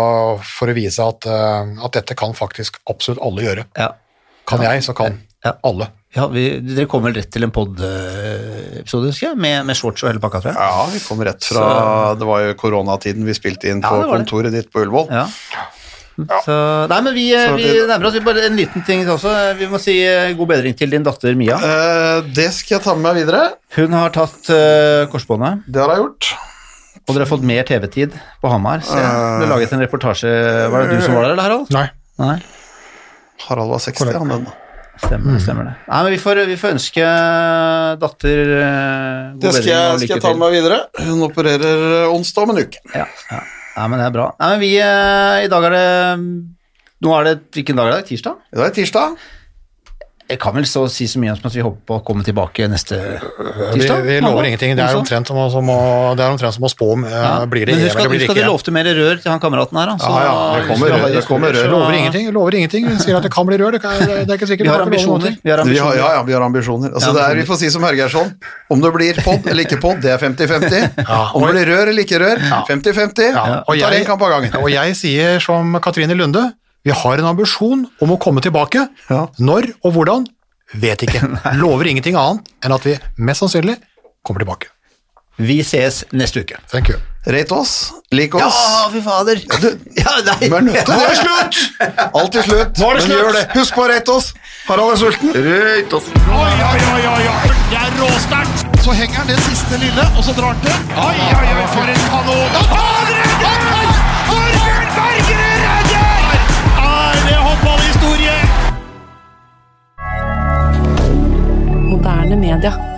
for å vise at, eh, at dette kan faktisk absolutt alle gjøre. ja. Kan jeg, så kan Ja. alle. Ja, vi, dere kom vel rett til en pod-episode, med, med shorts og hele pakka, tror jeg. Ja, vi kom rett fra Det var jo koronatiden vi spilte inn Ja, på var det. kontoret ditt på Ullevål. Ja. Så, nei, men vi, Så vi det- nærmer oss. Vi bare En liten ting også. Vi må si eh, god bedring til din datter Mia. Eh, det skal jeg ta med meg videre. Hun har tatt uh, korsbåndet, Det har jeg gjort. Og dere har fått mer TV-tid på Hamar. Så jeg ble laget en reportasje Var det du som var der, eller, Harald? Nei. Nei. Harald var 60, han den. Stemmer, stemmer det. Nei, men vi får, vi får ønske datter god god Det skal bedring jeg, skal jeg ta med meg videre. Hun opererer eh, onsdag om en uke. Ja, ja. Nei, men det er bra. Nei, men vi, eh, I dag er det Nå er det Hvilken dag er det? Tirsdag? I dag er det tirsdag. Jeg kan vel så si så mye som at vi håper på å komme tilbake neste tirsdag. vi lover ingenting. Det er omtrent som å, som å, det er omtrent som å spå om eh, Ja. blir det EM eller blir det husk at du lovte mer rør til han kameraten her, da. så- Ja, ja, det kommer rør, det kommer rør. Lover ingenting. lover ingenting. Vi sier at det kan bli rør. Det, kan, det er ikke sikkert. Vi har ambisjoner. Vi har Vi har, ja, ja, vi har ambisjoner. Altså, det er, vi får si som Hergeirsson, om det blir pod eller ikke pod, det er 50-50. Om det blir rør eller ikke rør, 50-50. Ja, og tar jeg- kamp av gangen. Og jeg sier som Katrine Lunde, vi har en ambisjon om å komme tilbake. Ja. Når og hvordan, vet ikke. Lover ingenting annet enn at vi mest sannsynlig kommer tilbake. Vi ses neste uke. Thank you. Rate oss, lik oss. Ja, fy fader. Ja, nei. Nå er det. slutt! Alt er slutt. Nå er det Men slutt. gjør det. Husk på å rate oss. Harald er sulten. Rate oss. Oi, oi, oi, oi, oi. Det er råsterkt. Så henger han det siste lille, og så drar han til. Oi, oi, oi, for en kanon. Moderne media.